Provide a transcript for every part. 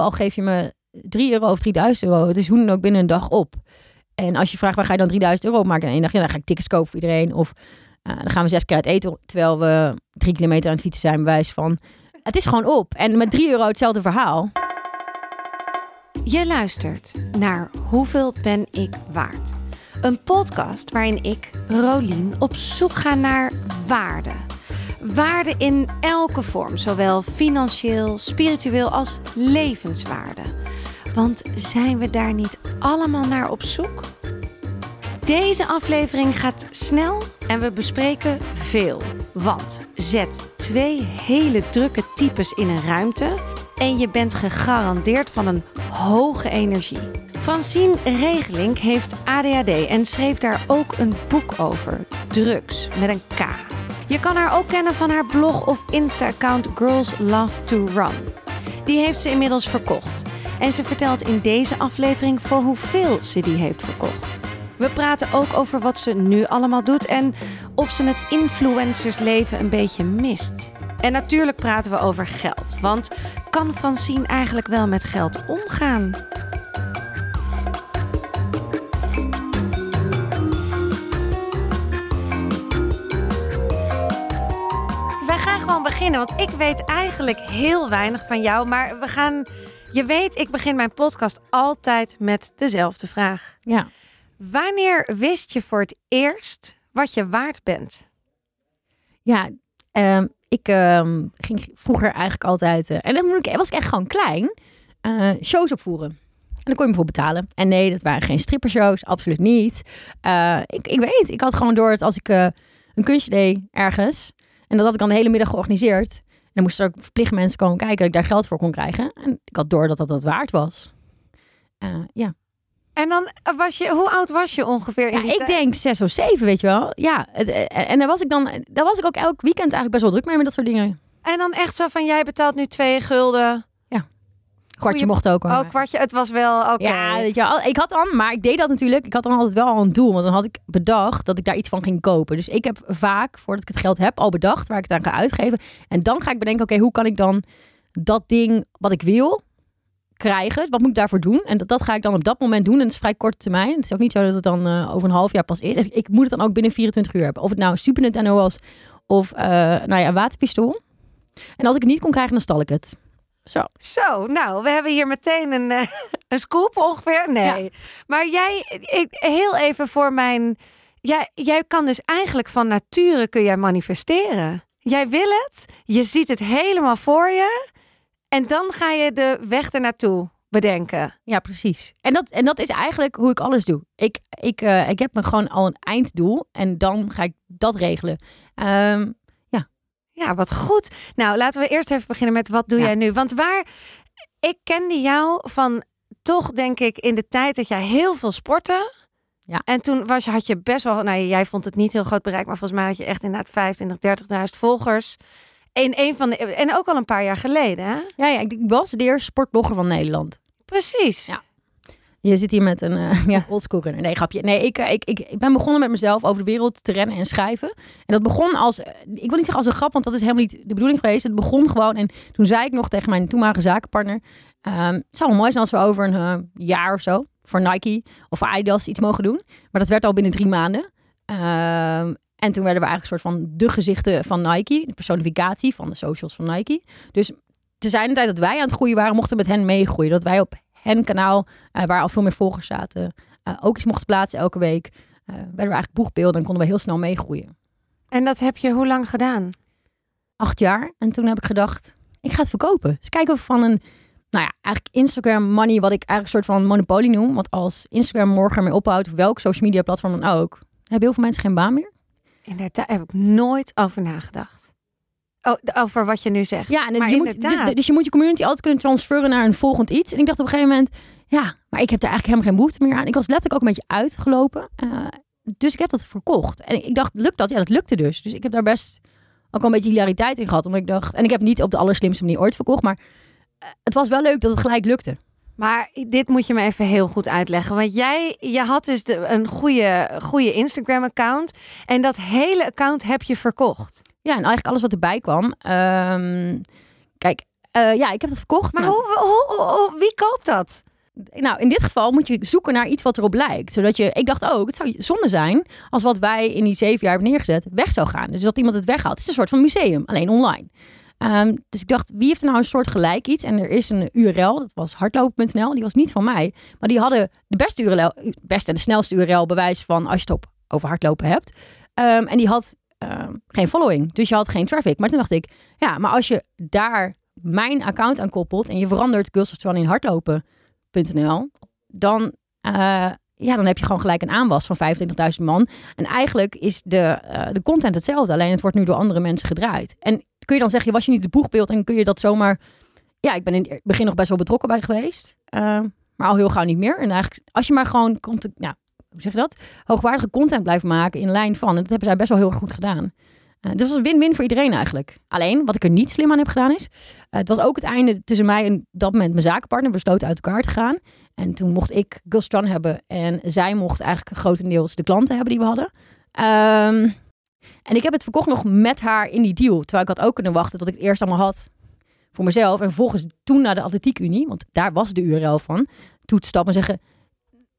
al geef je me 3 euro of 3000 euro, het is hoe dan ook binnen een dag op. En als je vraagt waar ga je dan 3000 euro op maken in één dag, ja, dan ga ik tickets kopen voor iedereen. Of eh, dan gaan we zes keer uit eten terwijl we drie kilometer aan het fietsen zijn, bewijs van. Het is gewoon op. En met 3 euro hetzelfde verhaal. Je luistert naar Hoeveel ben ik waard? Een podcast waarin ik, Rolien, op zoek ga naar waarde. Waarde in elke vorm, zowel financieel, spiritueel als levenswaarde. Want zijn we daar niet allemaal naar op zoek? Deze aflevering gaat snel en we bespreken veel. Want zet twee hele drukke types in een ruimte en je bent gegarandeerd van een hoge energie. Francine Regeling heeft ADHD en schreef daar ook een boek over. Drugs met een K. Je kan haar ook kennen van haar blog of Insta-account Girls Love to Run. Die heeft ze inmiddels verkocht. En ze vertelt in deze aflevering voor hoeveel ze die heeft verkocht. We praten ook over wat ze nu allemaal doet en of ze het influencersleven een beetje mist. En natuurlijk praten we over geld. Want kan Francine eigenlijk wel met geld omgaan? Beginnen, want ik weet eigenlijk heel weinig van jou. Maar we gaan. Je weet, ik begin mijn podcast altijd met dezelfde vraag. Ja. Wanneer wist je voor het eerst wat je waard bent? Ja, ehm, ik ehm, ging vroeger eigenlijk altijd, eh, en dan moet ik, was ik echt gewoon klein, eh, shows opvoeren. En dan kon je me voor betalen. En nee, dat waren geen strippershows, absoluut niet. Eh, ik, ik weet, ik had gewoon door dat als ik een kunstje deed ergens, en dat had ik dan de hele middag georganiseerd, en dan moesten er ook verplicht mensen komen kijken dat ik daar geld voor kon krijgen. En ik had door dat dat, dat waard was. Eh, ja. En dan was je, hoe oud was je ongeveer? In Ja, ik denk zes of zeven, weet je wel. Ja, het, eh, en daar was ik dan, daar was ik ook elk weekend eigenlijk best wel druk mee met dat soort dingen. En dan echt zo van, jij betaalt nu twee gulden. Kwartje Goeie- mocht ook. hoor. Oh, kwartje, het was wel oké. Ja, weet je wel. Ik had dan, maar ik deed dat natuurlijk. Ik had dan altijd wel al een doel. Want dan had ik bedacht dat ik daar iets van ging kopen. Dus ik heb vaak, voordat ik het geld heb, al bedacht waar ik het aan ga uitgeven. En dan ga ik bedenken, oké, hoe kan ik dan dat ding wat ik wil krijgen? Wat moet ik daarvoor doen? En dat, dat ga ik dan op dat moment doen. En het is vrij korte termijn. Het is ook niet zo dat het dan eh, over een half jaar pas is. Dus ik moet het dan ook binnen 24 uur hebben. Of het nou een Super Nintendo was of eh, nou ja, een waterpistool. En als ik het niet kon krijgen, dan stal ik het. Zo. Zo, nou, we hebben hier meteen een, eh, een scoop ongeveer. Nee. Maar jij, ik, heel even voor mijn... Jij, jij kan dus eigenlijk van nature kun jij manifesteren. Jij wil het, je ziet het helemaal voor je. En dan ga je de weg ernaartoe bedenken. Ja, precies. En dat, en dat is eigenlijk hoe ik alles doe. Ik, ik, eh, ik heb me gewoon al een einddoel en dan ga ik dat regelen. Ehm, Ja, wat goed. Nou, laten we eerst even beginnen met wat doe Ja. jij nu? Want waar ik kende jou van toch denk ik in de tijd dat jij heel veel sportte. Ja. En toen was je, had je best wel, nou jij vond het niet heel groot bereik, maar volgens mij had je echt inderdaad 25, 30.000 volgers. In een van de, en ook al een paar jaar geleden, hè? ja, ja, ik was de eerste sportblogger van Nederland. Precies. Ja. Je zit hier met een uh, ja, oldschool runner. Nee, grapje. Nee, ik, eh, ik, ik, ik ben begonnen met mezelf over de wereld te rennen en schrijven. En dat begon als, eh, ik wil niet zeggen als een grap, want dat is helemaal niet de bedoeling geweest. Het begon gewoon en toen zei ik nog tegen mijn toenmalige zakenpartner, ehm, het zou wel mooi zijn als we over een jaar of zo voor Nike of voor Adidas iets mogen doen. Maar dat werd al binnen drie maanden. Ehm, en toen werden we eigenlijk een soort van de gezichten van Nike, de personificatie van de socials van Nike. Dus te zijn de tijd dat wij aan het groeien waren, mochten we met hen meegroeien. Dat wij op hen kanaal, eh, waar al veel meer volgers zaten, eh, ook iets mochten plaatsen elke week. eh, werden we eigenlijk boegbeelden en konden we heel snel meegroeien. En dat heb je hoe lang gedaan? Acht jaar. En toen heb ik gedacht, ik ga het verkopen. Dus kijken of van een, nou ja, eigenlijk Instagram money, wat ik eigenlijk een soort van monopolie noem. Want als Instagram morgen ermee ophoudt, welk social media platform dan ook, hebben heel veel mensen geen baan meer. Inderdaad, daar heb ik nooit over nagedacht. Oh, over wat je nu zegt. Ja, en Maar je moet, dus, dus je moet je community altijd kunnen transferen naar een volgend iets. En ik dacht op een gegeven moment, ja, maar ik heb daar eigenlijk helemaal geen behoefte meer aan. Ik was letterlijk ook een beetje uitgelopen. eh, dus ik heb dat verkocht. En ik dacht, lukt dat? Ja, dat lukte dus. Dus ik heb daar best ook wel een beetje hilariteit in gehad. Omdat ik dacht, en ik heb niet op de allerslimste manier ooit verkocht. Maar eh, het was wel leuk dat het gelijk lukte. Maar dit moet je me even heel goed uitleggen. Want jij je had dus de, een goede, goede Instagram-account. En dat hele account heb je verkocht. Ja, en eigenlijk alles wat erbij kwam. ehm, kijk, Eh, ja, ik heb dat verkocht. Maar Nou, hoe, hoe- hoe- wie koopt dat? Nou, in dit geval moet je zoeken naar iets wat erop lijkt. Zodat je, ik dacht ook, het zou zonde zijn als wat wij in die zeven jaar hebben neergezet weg zou gaan. Dus dat iemand het weghaalt. Het is een soort van museum, alleen online. Ehm, dus ik dacht, wie heeft er nou een soort gelijk iets? En er is een URL, dat was hardlopen.nl. Die was niet van mij. Maar die hadden de beste URL, beste en de snelste URL bewijs van als je het op, over hardlopen hebt. Ehm, en die had ehm, geen following. Dus je had geen traffic. Maar toen dacht ik, ja, maar als je daar mijn account aan koppelt en je verandert Girls of in hardlopen.nl, dan, eh, ja, dan heb je gewoon gelijk een aanwas van 25.000 man. En eigenlijk is de, eh, de content hetzelfde, alleen het wordt nu door andere mensen gedraaid. En kun je dan zeggen, was je niet het boegbeeld en kun je dat zomaar... Ja, ik ben in het begin nog best wel betrokken bij geweest, eh, maar al heel gauw niet meer. En eigenlijk, als je maar gewoon, komt, ja, hoe zeg je dat? Hoogwaardige content blijft maken in lijn van. En dat hebben zij best wel heel erg goed gedaan. Eh, dus het was win-win voor iedereen eigenlijk. Alleen, wat ik er niet slim aan heb gedaan is... eh, het was ook het einde tussen mij en dat moment mijn zakenpartner. Besloten uit elkaar te gaan. En toen mocht ik Gulstran hebben. En zij mocht eigenlijk grotendeels de klanten hebben die we hadden. Ehm, en ik heb het verkocht nog met haar in die deal. Terwijl ik had ook kunnen wachten tot ik het eerst allemaal had voor mezelf. En vervolgens toen naar de Atletiek Unie. Want daar was de URL van. Toe te stappen en zeggen...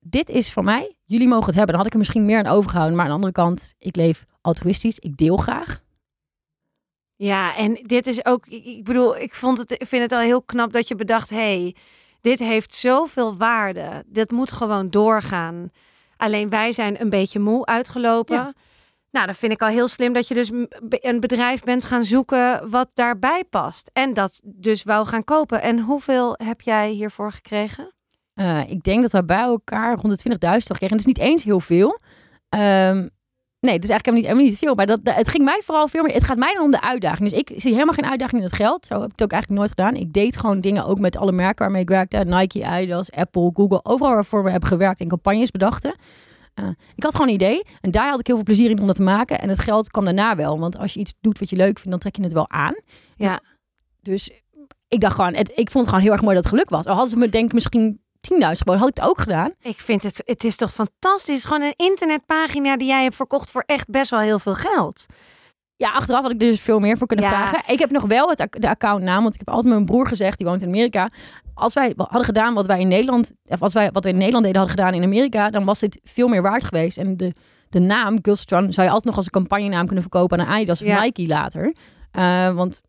Dit is van mij. Jullie mogen het hebben. Dan had ik er misschien meer aan overgehouden. Maar aan de andere kant, ik leef altruïstisch. Ik deel graag. Ja, en dit is ook, ik bedoel, ik, vond het, ik vind het al heel knap dat je bedacht, hey, dit heeft zoveel waarde. Dit moet gewoon doorgaan. Alleen wij zijn een beetje moe uitgelopen. Ja. Nou, dan vind ik al heel slim dat je dus een bedrijf bent gaan zoeken wat daarbij past. En dat dus wou gaan kopen. En hoeveel heb jij hiervoor gekregen? Eh, ik denk dat we bij elkaar rond de 20.000 kregen. En dat is niet eens heel veel. Ehm, nee, het is eigenlijk helemaal niet, helemaal niet veel. Maar dat, het ging mij vooral veel meer... Het gaat mij dan om de uitdaging. Dus ik zie helemaal geen uitdaging in het geld. Zo heb ik het ook eigenlijk nooit gedaan. Ik deed gewoon dingen ook met alle merken waarmee ik werkte. Nike, Adidas, Apple, Google. Overal waarvoor we hebben gewerkt en campagnes bedachten. Eh, ik had gewoon een idee. En daar had ik heel veel plezier in om dat te maken. En het geld kwam daarna wel. Want als je iets doet wat je leuk vindt, dan trek je het wel aan. Ja. Dus ik dacht gewoon... Het, ik vond het gewoon heel erg mooi dat het geluk was. Al hadden ze me denk ik misschien 10.000 geboden, had ik het ook gedaan. Ik vind het, het is toch fantastisch. Het is gewoon een internetpagina die jij hebt verkocht voor echt best wel heel veel geld. Ja, achteraf had ik dus veel meer voor kunnen Ja. vragen. Ik heb nog wel het, de accountnaam, want ik heb altijd met mijn broer gezegd, die woont in Amerika. Als wij hadden gedaan wat wij in Nederland, of als wij wat we in Nederland deden hadden gedaan in Amerika, dan was dit veel meer waard geweest. En de, de naam Gulstran zou je altijd nog als een campagnenaam kunnen verkopen aan Adidas of Ja. Nike later. Eh, want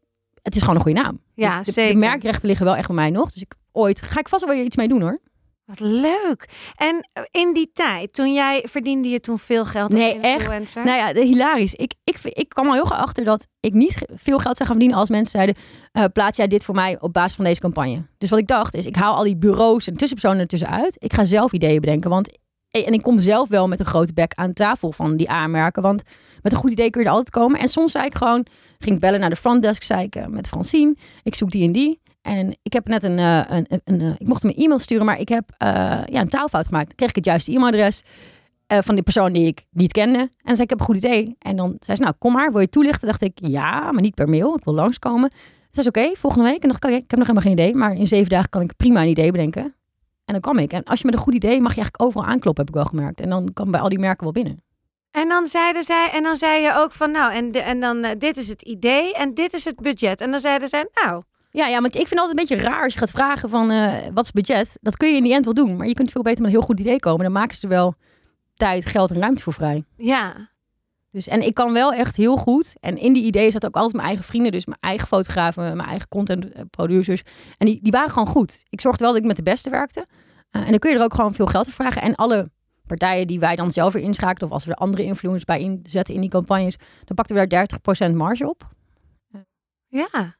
het is gewoon een goede naam. Ja, Dus de, zeker. de merkrechten liggen wel echt bij mij nog. Dus ik ooit ga ik vast wel weer iets mee doen hoor. Wat leuk. En in die tijd, toen jij verdiende je toen veel geld als Nee, echt. influencer? Nou ja, de- hilarisch. Ik, ik, ik kwam al heel gauw achter dat ik niet veel geld zou gaan verdienen als mensen zeiden: eh, plaats jij dit voor mij op basis van deze campagne. Dus wat ik dacht is: ik haal al die bureaus en tussenpersonen ertussen uit. Ik ga zelf ideeën bedenken. Want, en ik kom zelf wel met een grote bek aan tafel van die aanmerken. Want met een goed idee kun je er altijd komen. En soms zei ik gewoon: ging ik bellen naar de frontdesk, zei ik eh, met Francine: ik zoek die en die. En ik heb net een, eh, een, een, eh, ik mocht hem een e-mail sturen, maar ik heb eh, ja, een taalfout gemaakt. Dan kreeg ik het juiste e-mailadres van die persoon die ik niet kende. En zei ik, heb een goed idee. En dan zei ze, nou, kom maar, wil je toelichten? dacht ik, ja, maar niet per mail. Ik wil langskomen. Ze zei, oké, volgende week. En dacht ik, ik heb nog helemaal geen idee. Maar in zeven dagen kan ik prima een idee bedenken. En dan kwam ik. En als je met een goed idee mag je eigenlijk overal aankloppen, heb ik wel gemerkt. En dan kan bij al die merken wel binnen. En dan zeiden zij, en dan zei je ook van, nou, en, en dan dit is het idee en dit is het budget. En dan zeiden zij, nou, Ja, ja, want ik vind het altijd een beetje raar als je gaat vragen van eh, wat is budget. Dat kun je in die end wel doen. Maar je kunt veel beter met een heel goed idee komen. Dan maken ze er wel tijd, geld en ruimte voor vrij. ja, Dus, en ik kan wel echt heel goed. En in die ideeën zat ook altijd mijn eigen vrienden. Dus mijn eigen fotografen, mijn eigen content eh, producers. En die, die waren gewoon goed. Ik zorgde wel dat ik met de beste werkte. Eh, en dan kun je er ook gewoon veel geld voor vragen. En alle partijen die wij dan zelf weer inschakelen... of als we er andere influencers bij inzetten in die campagnes... dan pakten we daar 30% marge op. ja.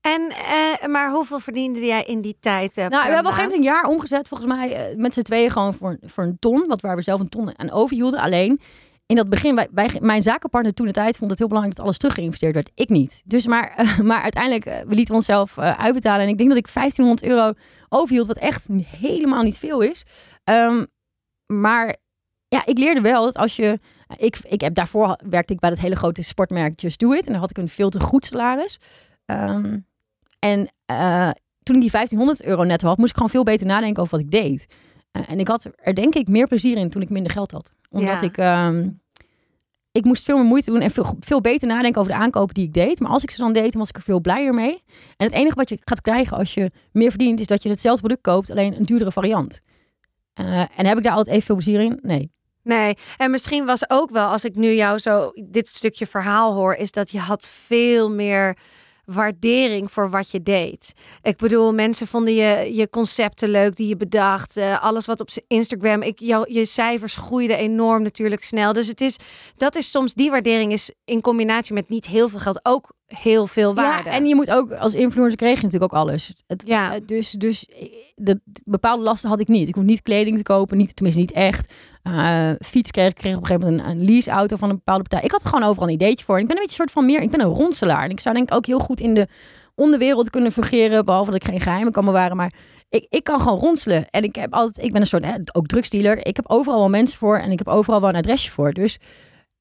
En, eh, maar hoeveel verdiende jij in die tijd? eh, Nou, we hebben op een jaar omgezet, volgens mij, eh, met z'n tweeën gewoon voor, voor een ton. Wat waar we zelf een ton aan overhielden. Alleen in dat begin, wij, wij, mijn zakenpartner toen de tijd vond het heel belangrijk dat alles teruggeïnvesteerd werd. Ik niet. Dus maar, maar uiteindelijk, we lieten onszelf uitbetalen. En ik denk dat ik 1500 euro overhield, wat echt helemaal niet veel is. Ehm, maar ja, ik leerde wel dat als je. Ik, ik heb daarvoor werkte ik bij dat hele grote sportmerk Just Do It. En daar had ik een veel te goed salaris. Ehm, en eh, toen ik die 1500 euro netto had, moest ik gewoon veel beter nadenken over wat ik deed. Eh, en ik had er denk ik meer plezier in toen ik minder geld had. Omdat Ja. ik, ehm, ik moest veel meer moeite doen en veel, veel beter nadenken over de aankopen die ik deed. Maar als ik ze dan deed, dan was ik er veel blijer mee. En het enige wat je gaat krijgen als je meer verdient, is dat je hetzelfde product koopt, alleen een duurdere variant. Uh, en heb ik daar altijd even veel plezier in? Nee. Nee, en misschien was ook wel, als ik nu jou zo dit stukje verhaal hoor, is dat je had veel meer waardering voor wat je deed. Ik bedoel, mensen vonden je, je concepten leuk die je bedacht. Uh, alles wat op Instagram, ik, jou, je cijfers groeiden enorm natuurlijk snel. Dus het is, dat is soms, die waardering is in combinatie met niet heel veel geld ook heel veel waarde. Ja, en je moet ook, als influencer kreeg je natuurlijk ook alles. Het, ja. Eh, dus, dus eh, de, bepaalde lasten had ik niet. Ik hoef niet kleding te kopen, niet, tenminste niet echt. Uh, fiets kreeg, kreeg op een gegeven moment een, een leaseauto van een bepaalde partij. Ik had er gewoon overal een ideetje voor. En ik ben een beetje een soort van meer, ik ben een ronselaar. En ik zou denk ik ook heel goed in de onderwereld kunnen fungeren, behalve dat ik geen geheimen kan bewaren. Maar ik, ik kan gewoon ronselen. En ik heb altijd, ik ben een soort, ook drugsdealer. Ik heb overal wel mensen voor en ik heb overal wel een adresje voor. Dus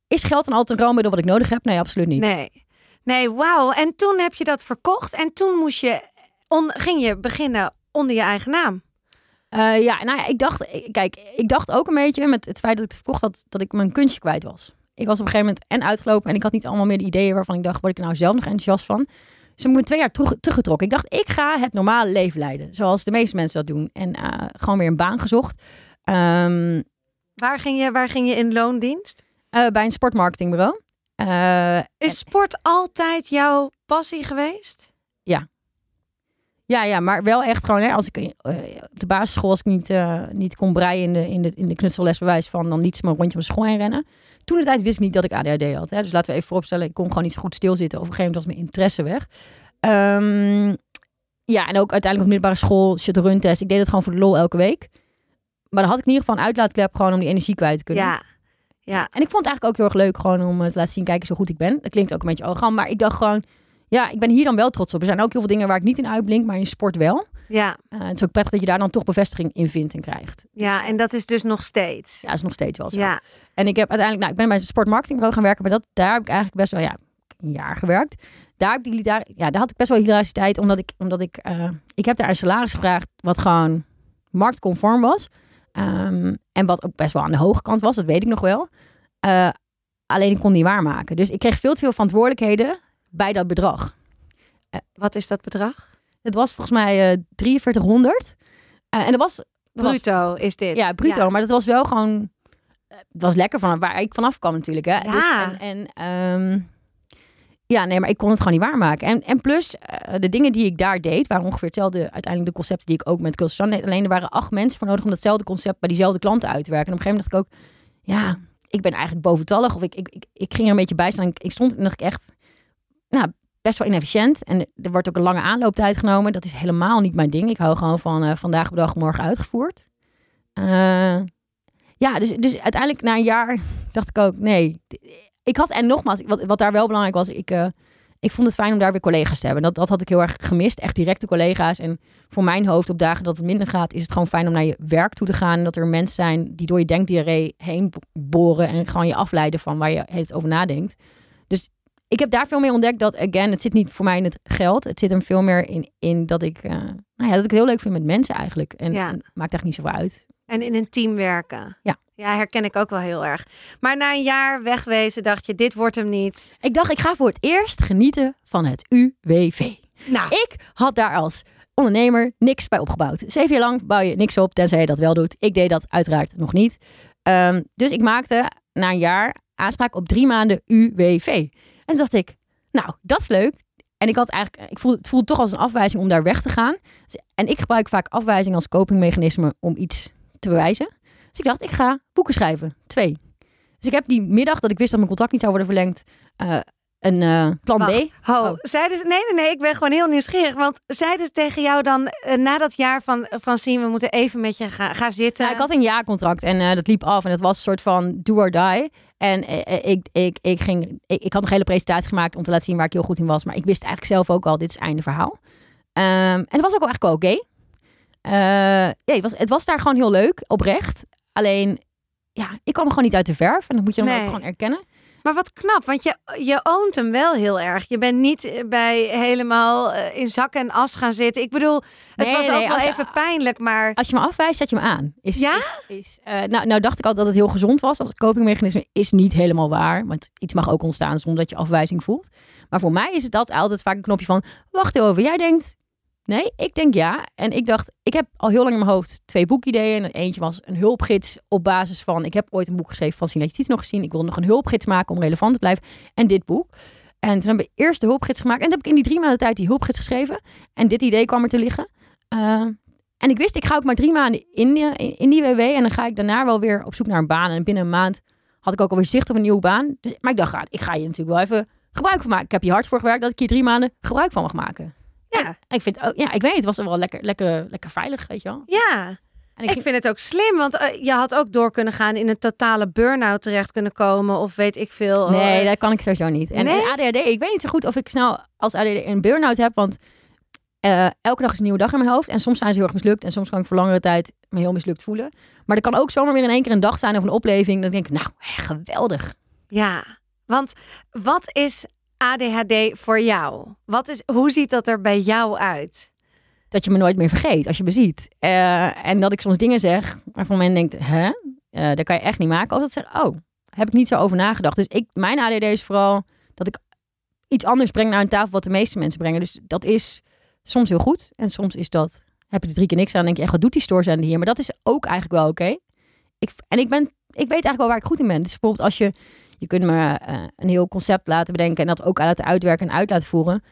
is geld dan altijd een ruilmiddel wat ik nodig heb? Nee, absoluut niet. Nee. Nee, wauw. En toen heb je dat verkocht en toen moest je, on, ging je beginnen onder je eigen naam. Uh, ja, nou ja, ik dacht, kijk, ik dacht ook een beetje met het feit dat ik het verkocht had, dat ik mijn kunstje kwijt was. Ik was op een gegeven moment en uitgelopen en ik had niet allemaal meer de ideeën waarvan ik dacht, word ik nou zelf nog enthousiast van? Dus ik ben twee jaar terug, teruggetrokken. Ik dacht, ik ga het normale leven leiden, zoals de meeste mensen dat doen. En uh, gewoon weer een baan gezocht. Um, waar, ging je, waar ging je in loondienst? Uh, bij een sportmarketingbureau. Uh, is sport altijd jouw passie geweest? Ja. Ja, ja, maar wel echt gewoon, hè, als ik uh, op de basisschool, als ik niet, uh, niet kon breien in de, in de, in de knutsellesbewijs van, dan me een rondje de school heen rennen. Toen de tijd wist ik niet dat ik ADHD had. Hè, dus laten we even vooropstellen, ik kon gewoon niet zo goed stilzitten. Of op een gegeven moment was mijn interesse weg. Um, ja, en ook uiteindelijk op middelbare school, shit test. Ik deed het gewoon voor de lol elke week. Maar dan had ik in ieder geval een uitlaatklep gewoon om die energie kwijt te kunnen. Ja. Ja. En ik vond het eigenlijk ook heel erg leuk gewoon om te laten zien, kijken zo goed ik ben. Dat klinkt ook een beetje arrogant, maar ik dacht gewoon, ja, ik ben hier dan wel trots op. Er zijn ook heel veel dingen waar ik niet in uitblink, maar in sport wel. Ja. Uh, het is ook prettig dat je daar dan toch bevestiging in vindt en krijgt. Ja, en dat is dus nog steeds. Ja, dat is nog steeds wel zo. Ja. En ik heb uiteindelijk, nou, ik ben bij het sportmarketingbureau gaan werken, maar dat, daar heb ik eigenlijk best wel, ja, een jaar gewerkt. Daar, heb ik, daar, ja, daar had ik best wel hilariteit, omdat ik, omdat ik, uh, ik heb daar een salaris gevraagd wat gewoon marktconform was. Um, en wat ook best wel aan de hoge kant was, dat weet ik nog wel. Uh, alleen ik kon niet waarmaken. Dus ik kreeg veel te veel verantwoordelijkheden bij dat bedrag. Uh, Wat is dat bedrag? Het was volgens mij uh, 4300. en dat was... Bruto is dit? Ja, bruto. Ja. Maar dat was wel gewoon... Het was lekker van waar ik vanaf kwam natuurlijk. Hè? Ja. Dus, en, en um, ja, nee, maar ik kon het gewoon niet waarmaken. En, en plus, uh, de dingen die ik daar deed, waren ongeveer hetzelfde. Uiteindelijk de concepten die ik ook met Culture deed. Alleen er waren acht mensen voor nodig om datzelfde concept bij diezelfde klanten uit te werken. En op een gegeven moment dacht ik ook, ja, ik ben eigenlijk boventallig. Of ik, ik, ik, ging er een beetje bij staan. Ik, stond en ik echt, nou, best wel inefficiënt. En er wordt ook een lange aanlooptijd genomen. Dat is helemaal niet mijn ding. Ik hou gewoon van uh, vandaag op dag, morgen uitgevoerd. Uh, ja, dus, dus uiteindelijk na een jaar dacht ik ook, nee. Ik had, en nogmaals, wat, wat daar wel belangrijk was, ik, uh, ik vond het fijn om daar weer collega's te hebben. Dat, dat had ik heel erg gemist, echt directe collega's. En voor mijn hoofd op dagen dat het minder gaat, is het gewoon fijn om naar je werk toe te gaan. En dat er mensen zijn die door je denkdiarree heen boren en gewoon je afleiden van waar je het over nadenkt. Dus ik heb daar veel meer ontdekt dat, again, het zit niet voor mij in het geld. Het zit hem veel meer in, in dat ik, uh, nou ja, dat ik het heel leuk vind met mensen eigenlijk. En, Ja. en maakt echt niet zoveel uit. En in een team werken. Ja. Ja, herken ik ook wel heel erg. Maar na een jaar wegwezen dacht je, dit wordt hem niet. Ik dacht, ik ga voor het eerst genieten van het UWV. Nou, Ik had daar als ondernemer niks bij opgebouwd. Zeven jaar lang bouw je niks op, tenzij je dat wel doet. Ik deed dat uiteraard nog niet. Um, dus ik maakte na een jaar aanspraak op drie maanden UWV. En toen dacht ik, nou, dat is leuk. En ik had eigenlijk, ik voelde, het voelde toch als een afwijzing om daar weg te gaan. En ik gebruik vaak afwijzing als copingmechanisme om iets te bewijzen. Dus ik dacht, ik ga boeken schrijven. Twee. Dus ik heb die middag dat ik wist dat mijn contract niet zou worden verlengd, uh, een uh, plan wacht. B. Ho, Oh. zeiden ze, nee, nee, nee, ik ben gewoon heel nieuwsgierig. Want zeiden ze tegen jou dan uh, na dat jaar van, van zien, we moeten even met je gaan, gaan zitten. Nou, ik had een jaarcontract en uh, dat liep af en het was een soort van do or die. En ik, ik, ik, ging, ik, ik had nog een hele presentatie gemaakt om te laten zien waar ik heel goed in was. Maar ik wist eigenlijk zelf ook al, dit is einde verhaal. Um, en het was ook wel eigenlijk wel oké. Okay. Ja, het, was, het was daar gewoon heel leuk, oprecht. Alleen, ja, ik kwam gewoon niet uit de verf. En dat moet je dan Nee. ook gewoon erkennen. Maar wat knap, want je, je oont hem wel heel erg. Je bent niet eh, bij helemaal eh, in zak en as gaan zitten. Ik bedoel, het Nee, was nee, ook wel je- even pijnlijk, maar Als je me afwijst, zet je me aan. Is, Ja? Is, is, eh, nou, nou dacht ik al dat het heel gezond was als copingmechanisme. Is niet helemaal waar. Want iets mag ook ontstaan zonder dat je afwijzing voelt. Maar voor mij is het dat altijd vaak een knopje van... Wacht even, jij denkt... Nee, ik denk ja. En ik dacht, ik heb al heel lang in mijn hoofd twee boekideeën. En eentje was een hulpgids op basis van... Ik heb ooit een boek geschreven van je het nog gezien. Ik wil nog een hulpgids maken om relevant te blijven. En dit boek. En toen heb ik eerst de hulpgids gemaakt. En toen heb ik in die drie maanden tijd die hulpgids geschreven. En dit idee kwam er te liggen. Eh, en ik wist, ik ga ook maar drie maanden in die, in, in die WW. En dan ga ik daarna wel weer op zoek naar een baan. En binnen een maand had ik ook alweer zicht op een nieuwe baan. Dus, maar ik dacht, ah, ik ga hier natuurlijk wel even gebruik van maken. Ik heb hier hard voor gewerkt dat ik hier drie maanden gebruik van mag maken. Ja, En ik vind, ook- ja, ik weet het was wel lekker, lekker, lekker veilig, weet je wel. ja. En ik, vind het ook slim, want eh, je had ook door kunnen gaan in een totale burn-out terecht kunnen komen. Of weet ik veel. nee, dat kan ik sowieso niet. En, Nee? en ADHD, ik weet niet zo goed of ik snel als ADHD een burn-out heb, want eh, elke dag is een nieuwe dag in mijn hoofd. En soms zijn ze heel erg mislukt. En soms kan ik voor langere tijd me heel mislukt voelen. Maar er kan ook zomaar weer in één keer een dag zijn of een opleving. Dan denk ik, nou, hè, geweldig. Ja, want wat is ADHD voor jou? Wat is, hoe ziet dat er bij jou uit? dat je me nooit meer vergeet als je me ziet. Eh, en dat ik soms dingen zeg waarvan men denkt, hè, Eh dat kan je echt niet maken. Of dat ze oh, heb ik niet zo over nagedacht. Dus ik, mijn ADD is vooral dat ik iets anders breng naar een tafel wat de meeste mensen brengen. Dus dat is soms heel goed. En soms is dat, heb je er drie keer niks aan. Denk je, echt, wat doet die stoorzender hier? Maar dat is ook eigenlijk wel oké. Ik, en ik, ben, ik weet eigenlijk wel waar ik goed in ben. Dus bijvoorbeeld als je, je kunt me eh, een heel concept laten bedenken en dat ook laten uitwerken en uit laten voeren.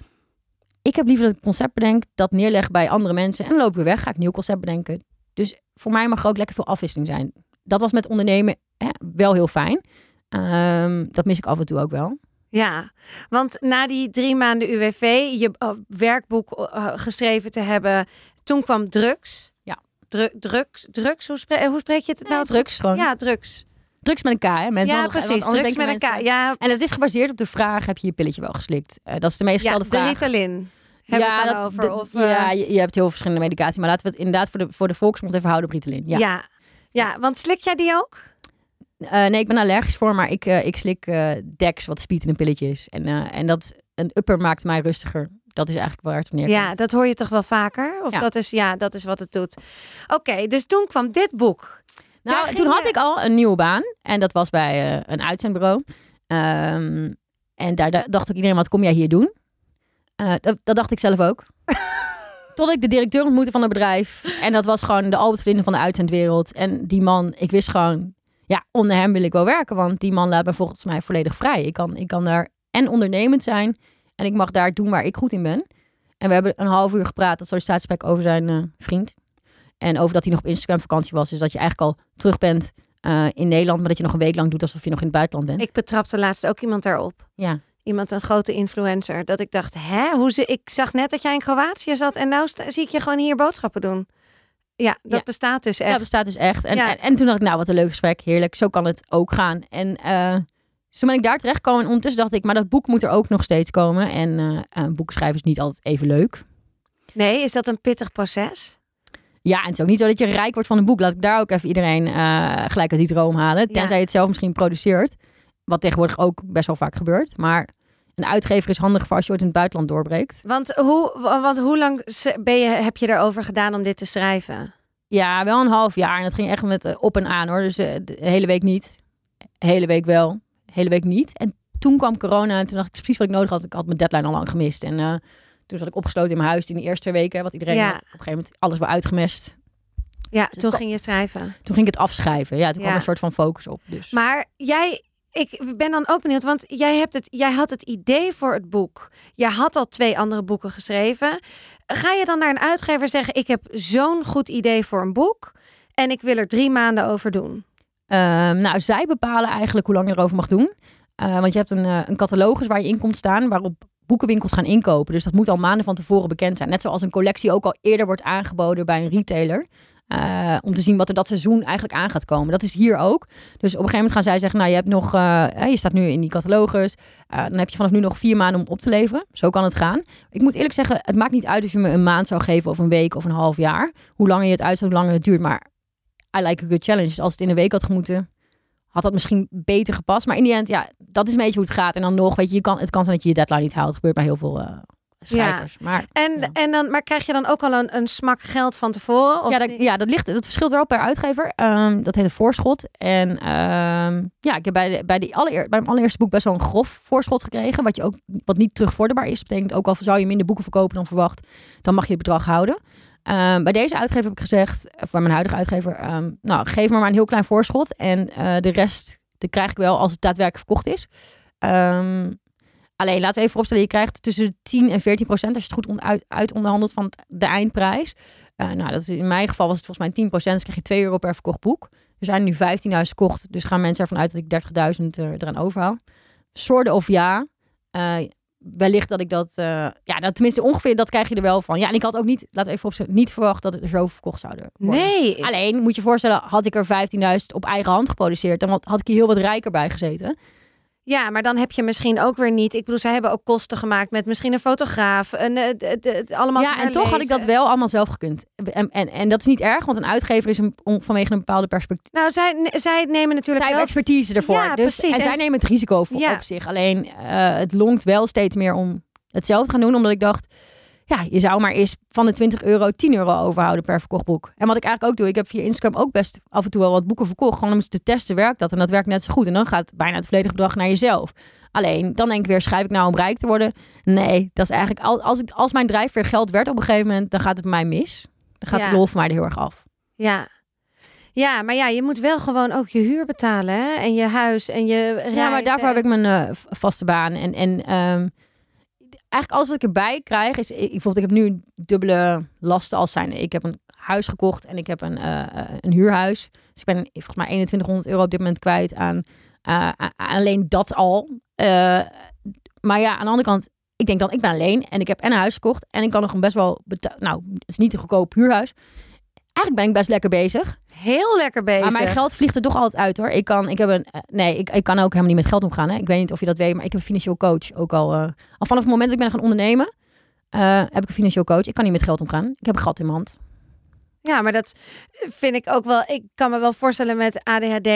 Ik heb liever dat ik een concept bedenk, dat neerleg bij andere mensen en dan loop ik weer weg, ga ik een nieuw concept bedenken. Dus voor mij mag er ook lekker veel afwisseling zijn. Dat was met ondernemen hè, wel heel fijn. Ehm, dat mis ik af en toe ook wel. Ja, want na die drie maanden UWV, je eh, werkboek eh, geschreven te hebben, toen kwam drugs. Ja. Dru- drugs, drugs, hoe, spre- hoe spreek je het nou? Nou, drugs gewoon. Ja, drugs. Drugs met een K, hè? Mensen ja, precies. Drugs met elkaar. mensen- Ja, En het is gebaseerd op de vraag, heb je je pilletje wel geslikt? Eh, dat is de meest ja, gestelde de vraag. Ritalin. Hebben we het dan dat- over? de- of, eh, ja, je, je hebt heel veel verschillende medicatie. Maar laten we het inderdaad voor de, voor de volksmond even houden op Ritalin. Ja. ja. ja. want slik jij die ook? Eh, nee, ik ben allergisch voor, maar ik, eh, ik slik eh Dex, wat speed in een pilletje is. En, eh, en dat, een upper maakt mij rustiger. Dat is eigenlijk waar het op neerkomt. Ja, dat hoor je toch wel vaker? Of Ja. dat is, ja, dat is wat het doet. Oké, dus toen kwam dit boek. Nou, toen had ik al een nieuwe baan. En dat was bij eh, een uitzendbureau. Ehm, en daar da- dacht ook iedereen, wat kom jij hier doen? Eh, dat, dat dacht ik zelf ook. Tot ik de directeur ontmoette van het bedrijf. En dat was gewoon de Albert Vlinder van de uitzendwereld. En die man, ik wist gewoon, ja, onder hem wil ik wel werken. Want die man laat me volgens mij volledig vrij. Ik kan, ik kan daar en ondernemend zijn. En ik mag daar doen waar ik goed in ben. En we hebben een half uur gepraat, dat sollicitatiegesprek, over zijn eh, vriend. En over dat hij nog op Instagram vakantie was. Dus dat je eigenlijk al terug bent eh, in Nederland, maar dat je nog een week lang doet alsof je nog in het buitenland bent. Ik betrapte laatst ook iemand daarop. ja. Iemand, een grote influencer. Dat ik dacht, hè, hoe ze, ik zag net dat jij in Kroatië zat en nou sta- zie ik je gewoon hier boodschappen doen. Ja, dat Ja. bestaat dus ja, echt. dat bestaat dus echt. En, Ja. en, en toen dacht ik, nou, wat een leuk gesprek. Heerlijk, zo kan het ook gaan. En eh zo ben ik daar terecht gekomen. En ondertussen dacht ik, maar dat boek moet er ook nog steeds komen. En eh een boek schrijven is niet altijd even leuk. Nee, is dat een pittig proces? Ja, en het is ook niet zo dat je rijk wordt van een boek. Laat ik daar ook even iedereen eh, gelijk uit die droom halen. Tenzij je het zelf misschien produceert. Wat tegenwoordig ook best wel vaak gebeurt. Maar een uitgever is handig voor als je ooit in het buitenland doorbreekt. Want hoe, want hoe lang ben je, heb je erover gedaan om dit te schrijven? Ja, wel een half jaar. En dat ging echt met eh, op en aan hoor. Dus eh, de hele week niet. Hele week wel. Hele week niet. En toen kwam corona en toen dacht ik precies wat ik nodig had. Ik had mijn deadline al lang gemist. En toen zat ik opgesloten in mijn huis in de eerste twee weken. Wat iedereen Ja. had. Op een gegeven moment alles weer uitgemest. Ja, Dus toen ging je schrijven. Toen ging ik het afschrijven. Ja, toen kwam Ja. een soort van focus op. Dus. Maar jij, ik ben dan ook benieuwd, want jij, hebt het, jij had het idee voor het boek. Jij had al twee andere boeken geschreven. Ga je dan naar een uitgever zeggen: Ik heb zo'n goed idee voor een boek en ik wil er drie maanden over doen? Ehm, nou, zij bepalen eigenlijk hoe lang je erover mag doen. Eh, want je hebt een, eh, een catalogus waar je in komt staan, waarop boekenwinkels gaan inkopen. Dus dat moet al maanden van tevoren bekend zijn. Net zoals een collectie ook al eerder wordt aangeboden bij een retailer. Eh, om te zien wat er dat seizoen eigenlijk aan gaat komen. Dat is hier ook. Dus op een gegeven moment gaan zij zeggen: Nou, je hebt nog, eh, hè, je staat nu in die catalogus. Eh, dan heb je vanaf nu nog vier maanden om op te leveren. Zo kan het gaan. Ik moet eerlijk zeggen: het maakt niet uit of je me een maand zou geven, of een week of een half jaar. Hoe langer je het uitzet, hoe langer het duurt. Maar I like a good challenge. Als het in een week had gemoeten, had dat misschien beter gepast. Maar in die end, ja, dat is een beetje hoe het gaat. En dan nog, weet je, je kan, het kan zijn dat je je deadline niet haalt. Het gebeurt bij heel veel uh, schrijvers. Maar, en, ja. en dan, maar krijg je dan ook al een, een smak geld van tevoren? Of ja, dat, ja, dat ligt, dat verschilt wel per uitgever. Um, dat heet een voorschot. En um, ja, ik heb bij, de, bij, de allereer, bij mijn allereerste boek best wel een grof voorschot gekregen. Wat, je ook, wat niet terugvorderbaar is. Betekent ook al zou je minder boeken verkopen dan verwacht, dan mag je het bedrag houden. Um, bij deze uitgever heb ik gezegd, voor mijn huidige uitgever, um, nou geef me maar een heel klein voorschot. En uh, de rest de krijg ik wel als het daadwerkelijk verkocht is. Um, alleen laten we even vooropstellen, je krijgt tussen 10 en 14 procent als je het goed uit, uit onderhandelt van de eindprijs. Uh, nou, dat is, in mijn geval was het volgens mij 10 procent, dus krijg je 2 euro per verkocht boek. Er zijn nu 15.000 verkocht, dus gaan mensen ervan uit dat ik 30.000 uh, eraan overhaal. Soorten of ja. Uh, wellicht dat ik dat, uh, ja, dat, tenminste ongeveer dat krijg je er wel van. Ja, en ik had ook niet, we even opzetten, niet verwacht dat het er zo verkocht zouden worden. Nee. Alleen, moet je voorstellen, had ik er 15.000 op eigen hand geproduceerd, dan had ik hier heel wat rijker bij gezeten. Ja, maar dan heb je misschien ook weer niet. Ik bedoel, zij hebben ook kosten gemaakt met misschien een fotograaf. Een, het, het, allemaal ja, en toch had ik dat wel allemaal zelf gekund. En, en, en dat is niet erg, want een uitgever is een, vanwege een bepaalde perspectief. Nou, zij, zij nemen natuurlijk. Zij hebben expertise ervoor. Ja, dus, precies. En zij nemen het risico voor ja. op zich. Alleen uh, het longt wel steeds meer om hetzelfde te gaan doen, omdat ik dacht. Ja, je zou maar eens van de 20 euro 10 euro overhouden per verkocht boek. En wat ik eigenlijk ook doe, ik heb via Instagram ook best af en toe wel wat boeken verkocht. Gewoon om eens te testen, werkt dat? En dat werkt net zo goed. En dan gaat bijna het volledige bedrag naar jezelf. Alleen, dan denk ik weer, schrijf ik nou om rijk te worden? Nee, dat is eigenlijk, als, ik, als mijn drijfveer geld werd op een gegeven moment, dan gaat het bij mij mis. Dan gaat ja. de lol voor mij er heel erg af. Ja. Ja, maar ja, je moet wel gewoon ook je huur betalen, hè? En je huis en je. Ja, maar daarvoor heb ik mijn uh, vaste baan. En, en um, eigenlijk alles wat ik erbij krijg, is... Ik, bijvoorbeeld, ik heb nu dubbele lasten als zijn. Ik heb een huis gekocht en ik heb een, uh, een huurhuis. Dus ik ben volgens mij 2100 euro op dit moment kwijt aan... Uh, alleen dat al. Maar ja, aan de andere kant, ik denk dan, ik ben alleen en ik heb en een huis gekocht en ik kan nog best wel, nou, het is niet een goedkoop huurhuis. Eigenlijk ben ik best lekker bezig. Heel lekker bezig. Maar mijn geld vliegt er toch altijd uit hoor. Ik kan, ik heb een, nee, ik, ik kan ook helemaal niet met geld omgaan. Hè. Ik weet niet of je dat weet, maar ik heb een financieel coach ook al. Uh, al vanaf het moment dat ik ben gaan ondernemen, uh, heb ik een financieel coach. Ik kan niet met geld omgaan. Ik heb een gat in mijn hand. Ja, maar dat vind ik ook wel. Ik kan me wel voorstellen met ADHD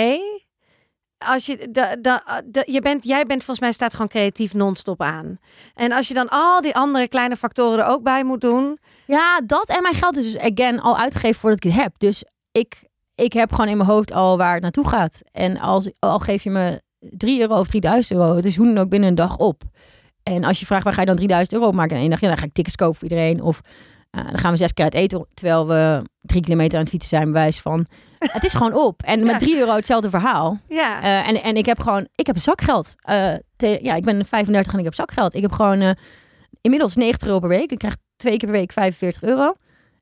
als je, de, de, de, je bent, jij bent volgens mij staat gewoon creatief non-stop aan. En als je dan al die andere kleine factoren er ook bij moet doen. Ja, dat en mijn geld is dus again al uitgegeven voordat ik het heb. Dus ik, ik heb gewoon in mijn hoofd al waar het naartoe gaat. En als, al geef je me 3 euro of 3000 euro, het is hoe dan ook binnen een dag op. En als je vraagt waar ga je dan 3000 euro op maken in één dag, ja, dan ga ik tickets kopen voor iedereen. Of uh, dan gaan we zes keer uit eten terwijl we drie kilometer aan het fietsen zijn, bewijs van. Het is gewoon op. En met 3 euro hetzelfde verhaal. Ja. Uh, en, en ik heb gewoon, ik heb zakgeld. Uh, te, ja, ik ben 35 en ik heb zakgeld. Ik heb gewoon inmiddels 90 euro per week. Ik krijg twee keer per week 45 euro.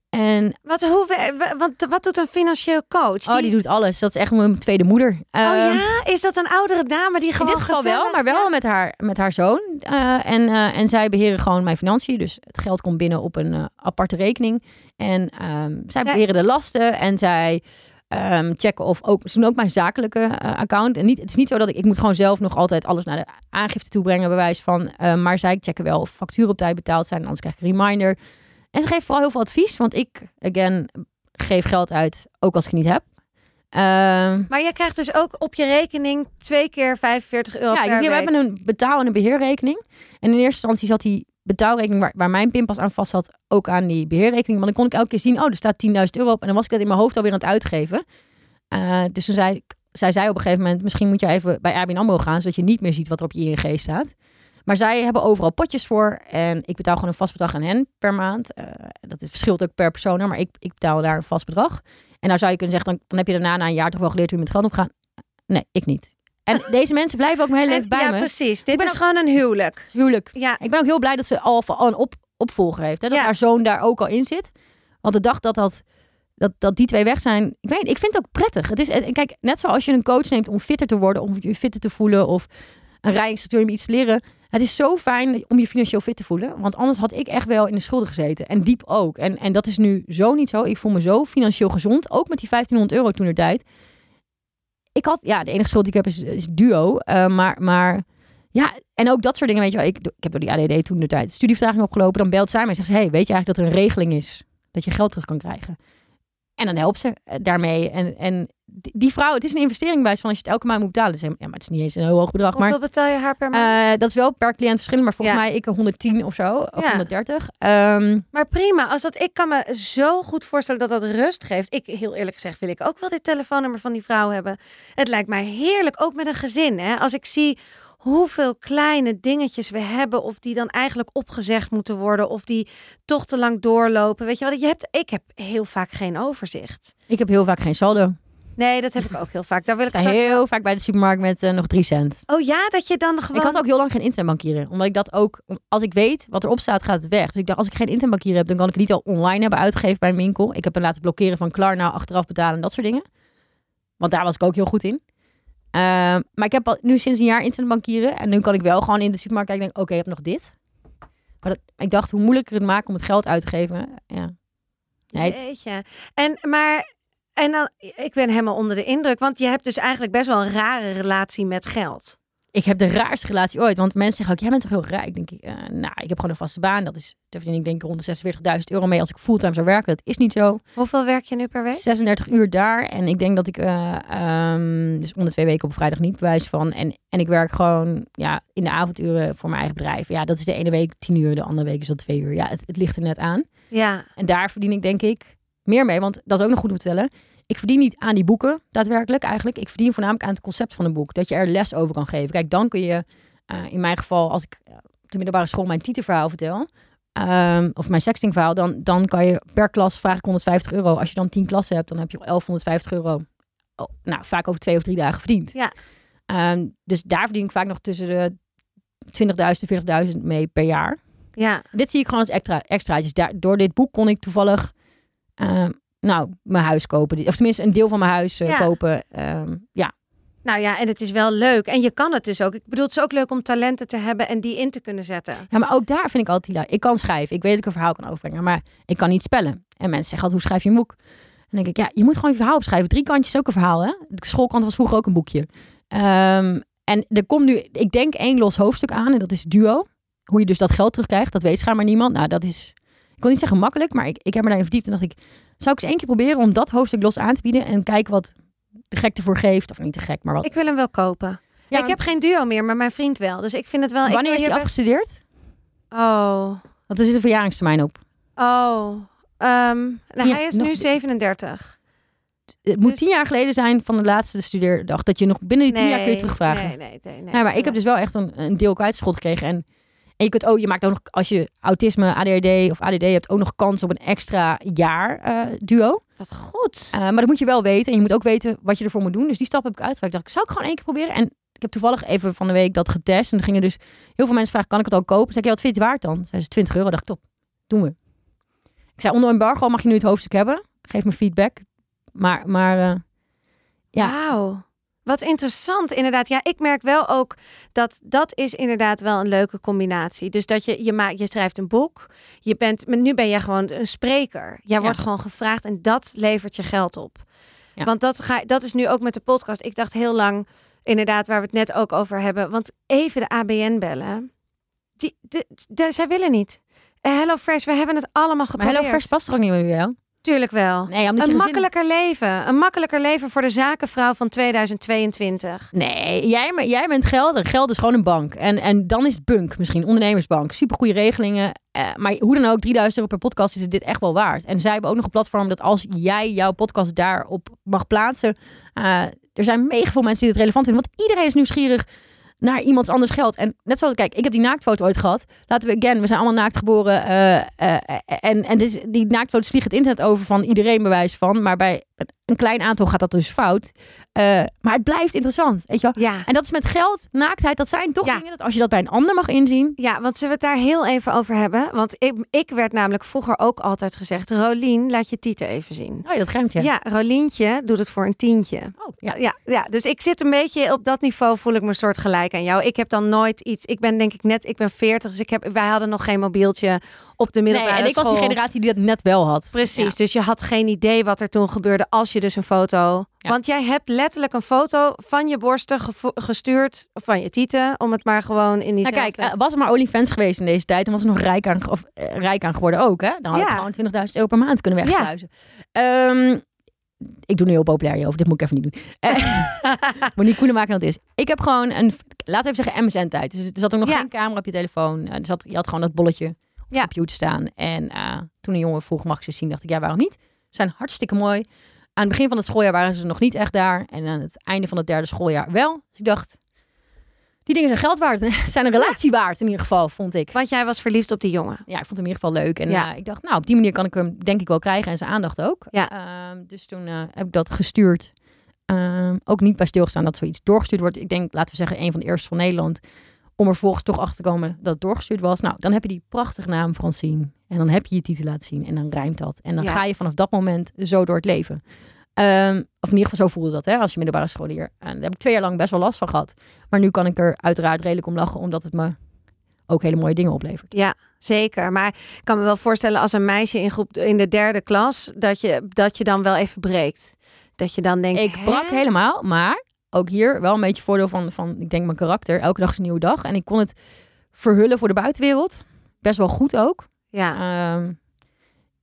En wat, hoe, wat, wat doet een financieel coach? Die... Oh, die doet alles. Dat is echt mijn tweede moeder. Oh ja? Is dat een oudere dame die gewoon In dit geval wel, maar wel ja. met, haar, met haar zoon. Uh, en, uh, en zij beheren gewoon mijn financiën. Dus het geld komt binnen op een uh, aparte rekening. En um, zij, zij beheren de lasten. En zij um, checken of ook... Ze doen ook mijn zakelijke uh, account. En niet, het is niet zo dat ik... Ik moet gewoon zelf nog altijd alles naar de aangifte toe brengen. Bewijs van. Uh, maar zij checken wel of facturen op tijd betaald zijn. Anders krijg ik een reminder. En ze geeft vooral heel veel advies. Want ik, again, geef geld uit. Ook als ik het niet heb. Uh, maar je krijgt dus ook op je rekening twee keer 45 euro ja, per dus week. we hebben een betaal- en een beheerrekening. En in eerste instantie zat die betaalrekening waar, waar mijn pinpas aan vast zat, ook aan die beheerrekening. Want dan kon ik elke keer zien, oh, er staat 10.000 euro op. En dan was ik dat in mijn hoofd alweer aan het uitgeven. Uh, dus toen zei, zij zei op een gegeven moment, misschien moet je even bij ABN AMRO gaan, zodat je niet meer ziet wat er op je ING staat. Maar zij hebben overal potjes voor. En ik betaal gewoon een vast bedrag aan hen per maand. Uh, dat verschilt ook per persoon, maar ik, ik betaal daar een vast bedrag. En nou zou je kunnen zeggen, dan, dan heb je daarna na een jaar toch wel geleerd hoe je met geld omgaat. Nee, ik niet. En deze mensen blijven ook mijn hele leven bij ja, me. precies. Dit is ook, gewoon een huwelijk. Huwelijk. Ja. Ik ben ook heel blij dat ze al, al een op, opvolger heeft. Hè? Dat ja. haar zoon daar ook al in zit. Want de dag dat, dat, dat, dat die twee weg zijn... Ik, weet, ik vind het ook prettig. Het is, en kijk, net zoals je een coach neemt om fitter te worden... om je fitter te voelen of een rijinstructeur om iets te leren... Het is zo fijn om je financieel fit te voelen. Want anders had ik echt wel in de schulden gezeten. En diep ook. En, en dat is nu zo niet zo. Ik voel me zo financieel gezond. Ook met die 1500 euro toen de tijd. Ik had, ja, de enige schuld die ik heb is, duo. Uh, maar, maar ja, en ook dat soort dingen. Weet je wel, ik, ik heb door die ADD toen de tijd studievertraging opgelopen. Dan belt zij mij en zegt ze, hey, weet je eigenlijk dat er een regeling is? Dat je geld terug kan krijgen. En dan helpt ze eh, daarmee. En, en die vrouw, het is een investering bij van als je het elke maand moet betalen. Dus, ja, maar het is niet eens een heel hoog bedrag. Hoeveel Maar betaal je haar per maand? eh, dat is wel per cliënt verschillend. Maar volgens Ja. mij ik 110 of zo. Of Ja. 130. Ehm, Maar prima, als dat, ik kan me zo goed voorstellen dat dat rust geeft. Ik, heel eerlijk gezegd, wil ik ook wel dit telefoonnummer van die vrouw hebben. Het lijkt mij heerlijk, ook met een gezin. Hè? Als ik zie hoeveel kleine dingetjes we hebben, of die dan eigenlijk opgezegd moeten worden, of die toch te lang doorlopen. Weet je wat? Je hebt, ik heb heel vaak geen overzicht. ik heb heel vaak geen saldo. Nee, dat heb ik ook heel vaak. Daar wil ik straks heel vaak bij de supermarkt met eh, nog 3 cent. Oh ja, dat je dan gewoon. Ik had ook heel lang geen internetbankieren. Omdat ik dat ook, als ik weet wat erop staat, gaat het weg. Dus ik dacht, als ik geen internetbankieren heb, dan kan ik het niet al online hebben uitgegeven bij een winkel. Ik heb hem laten blokkeren van Klarna, achteraf betalen en dat soort dingen. Want daar was ik ook heel goed in. Ehm, maar ik heb al, nu sinds een jaar internetbankieren. En nu kan ik wel gewoon in de supermarkt kijken oké, ik heb nog dit. Maar dat, ik dacht, hoe moeilijker het maken om het geld uit te geven. Ja. Nee. En maar. En dan, ik ben helemaal onder de indruk, want je hebt dus eigenlijk best wel een rare relatie met geld. Ik heb de raarste relatie ooit. Want mensen zeggen ook, jij bent toch heel rijk? Denk ik, eh, nou, ik heb gewoon een vaste baan. Dat is, daar verdien ik denk ik rond de 46.000 euro mee als ik fulltime zou werken. Dat is niet zo. Hoeveel werk je nu per week? 36 uur daar. En ik denk dat ik, eh, ehm, dus onder twee weken op vrijdag niet bewijs van. En, en ik werk gewoon ja, in de avonduren voor mijn eigen bedrijf. Ja, dat is de ene week 10 uur, de andere week is dat 2 uur. Ja, het, het ligt er net aan. Ja. En daar verdien ik denk ik meer mee. Want dat is ook nog goed om te vertellen. Ik verdien niet aan die boeken, daadwerkelijk eigenlijk. Ik verdien voornamelijk aan het concept van een boek. Dat je er les over kan geven. Kijk, dan kun je, eh, in mijn geval, als ik eh, op de middelbare school mijn titelverhaal vertel... ehm, of mijn sextingverhaal, dan, dan kan je per klas vraag ik 150 euro. Als je dan 10 klassen hebt, dan heb je 1150 euro. Oh, nou, vaak over twee of drie dagen verdiend. Ja. Ehm, dus daar verdien ik vaak nog tussen de 20.000 en 40.000 mee per jaar. Ja. Dit zie ik gewoon als extra, extraatjes. Daar, door dit boek kon ik toevallig eh, nou, mijn huis kopen. Of tenminste een deel van mijn huis eh, Ja. kopen. Ehm, ja. Nou ja, en het is wel leuk. En je kan het dus ook. Ik bedoel, het is ook leuk om talenten te hebben en die in te kunnen zetten. ja, maar ook daar vind ik altijd... Ik kan schrijven. Ik weet dat ik een verhaal kan overbrengen. Maar ik kan niet spellen. En mensen zeggen altijd, hoe schrijf je een boek? Dan denk ik, ja, je moet gewoon je verhaal opschrijven. Drie kantjes is ook een verhaal, hè? De schoolkant was vroeger ook een boekje. Ehm, en er komt nu, ik denk één los hoofdstuk aan. En dat is duo. Hoe je dus dat geld terugkrijgt. Dat weet schijnbaar niemand. Nou, dat is... Ik wil niet zeggen makkelijk, maar ik, ik heb me daarin verdiept. En dacht ik, zou ik eens één keer proberen om dat hoofdstuk los aan te bieden. En kijken wat de gek ervoor geeft. Of niet te gek, maar wat. Ik wil hem wel kopen. Ja, ik maar heb geen duo meer, maar mijn vriend wel. Dus ik vind het wel... wanneer is hij afgestudeerd? Oh. Want er zit een verjaringstermijn op. Oh. Ehm, nou, Ja, hij is nog- nu 37. Het moet Dus- tien jaar geleden zijn van de laatste studeerdag. Dat je nog binnen die tien jaar kun je terugvragen. Nee, nee, nee. nee Ja, maar ik heb dus wel echt een, een deel kwijtschot gekregen. En, en je kunt ook, je maakt ook nog, als je autisme, ADHD of ADD hebt, ook nog kans op een extra jaar eh, duo. Wat goed. Eh, maar dat moet je wel weten. En je moet ook weten wat je ervoor moet doen. Dus die stap heb ik uitgewerkt. Ik dacht, zou ik gewoon één keer proberen? En ik heb toevallig even van de week dat getest. En er gingen dus heel veel mensen vragen, kan ik het al kopen? Zei ik, ja, wat vind je het waard dan? Zeiden ze 20 euro. dacht ik, top, doen we. Ik zei, onder embargo mag je nu het hoofdstuk hebben. Geef me feedback. Maar, maar eh, ja. Wauw. Wat interessant, inderdaad. Ja, ik merk wel ook dat dat is inderdaad wel een leuke combinatie. Dus dat je, je, maakt, je schrijft een boek, je bent, maar nu ben jij gewoon een spreker. Jij wordt gewoon gevraagd en dat levert je geld op. Ja. Want dat, ga, dat is nu ook met de podcast. Ik dacht heel lang, inderdaad, waar we het net ook over hebben. Want even de ABN bellen, die, de, de- zij willen niet. Eh, Hello Fresh, we hebben het allemaal maar geprobeerd. Hello Fresh past er ook niet meer bij jou. Tuurlijk wel. Nee, Een gezin- makkelijker leven. Een makkelijker leven voor de zakenvrouw van 2022. Nee, jij, jij bent geld geld is gewoon een bank. En, en dan is het bunk misschien, ondernemersbank. Supergoeie regelingen. Eh, maar hoe dan ook, 3000 euro per podcast is het dit echt wel waard. En zij hebben ook nog een platform dat als jij jouw podcast daarop mag plaatsen... eh, er zijn mega veel mensen die het relevant vinden. Want iedereen is nieuwsgierig naar iemands anders geld. En net zoals, kijk, ik heb die naaktfoto ooit gehad. Laten we, again, we zijn allemaal naakt geboren. eh, eh, en en dus die naaktfoto's vliegen het internet over van iedereen bewijs van. Maar bij een klein aantal gaat dat dus fout. Eh, maar het blijft interessant, weet je wel. Ja. En dat is met geld, naaktheid, dat zijn toch Ja. dingen dat als je dat bij een ander mag inzien. Ja, want zullen we het daar heel even over hebben? Want ik, ik werd namelijk vroeger ook altijd gezegd... Rolien, laat je tieten even zien. Oh, dat grijpt je. Ja, Rolientje doet het voor een tientje. Oh, ja. Ja, ja, dus ik zit een beetje op dat niveau, voel ik me soort gelijk aan jou. Ik heb dan nooit iets... Ik ben denk ik net, ik ben 40, dus ik heb, wij hadden nog geen mobieltje op de Nee, middelbare en ik was die generatie die dat net wel had. Precies, dus je had geen idee wat er toen gebeurde als je dus een foto... Ja. Want jij hebt letterlijk een foto van je borsten gestuurd, of van je tieten, om het maar gewoon in die Nou kijk, was er maar OnlyFans geweest in deze tijd, dan was er nog rijk aan, of, eh, rijk aan geworden ook. Hè? Dan had Ja. ik gewoon 20.000 euro per maand kunnen wegsluizen. Ehm, ik doe nu heel populair hierover, dit moet ik even niet doen. Eh, Monique Koenemaker dat is. Ik heb gewoon een, laten we even zeggen MSN-tijd. Dus er zat ook nog geen camera op je telefoon. Eh, Er zat, je had gewoon dat bolletje op Ja. je computer staan. En toen een jongen vroeg, mag ik ze zien? Dacht ik, ja, waarom niet? Ze zijn hartstikke mooi. Aan het begin van het schooljaar waren ze nog niet echt daar. En aan het einde van het derde schooljaar wel. Dus ik dacht, die dingen zijn geld waard. zijn een relatie waard in ieder geval, vond ik. Want jij was verliefd op die jongen. Ja, ik vond hem in ieder geval leuk. En Ja. eh, ik dacht, nou, op die manier kan ik hem denk ik wel krijgen. En zijn aandacht ook. Ja. Ehm, dus toen eh, heb ik dat gestuurd. Ehm, ook niet bij stilgestaan dat zoiets doorgestuurd wordt. Ik denk, laten we zeggen, een van de eerste van Nederland. Om er volgens toch achter te komen dat het doorgestuurd was. Nou, dan heb je die prachtige naam Francine. En dan heb je je titel laten zien. En dan rijmt dat. En dan Ja. ga je vanaf dat moment zo door het leven. Ehm, of in ieder geval zo voelde dat, hè, als je middelbare scholier. En daar heb ik twee jaar lang best wel last van gehad. Maar nu kan ik er uiteraard redelijk om lachen, omdat het me ook hele mooie dingen oplevert. Ja, zeker. Maar ik kan me wel voorstellen als een meisje in groep in de derde klas, dat je, dat je dan wel even breekt. Dat je dan denkt. Ik brak helemaal, maar ook hier wel een beetje voordeel van, van, ik denk mijn karakter. Elke dag is een nieuwe dag. En ik kon het verhullen voor de buitenwereld. Best wel goed ook. Ja, Ehm,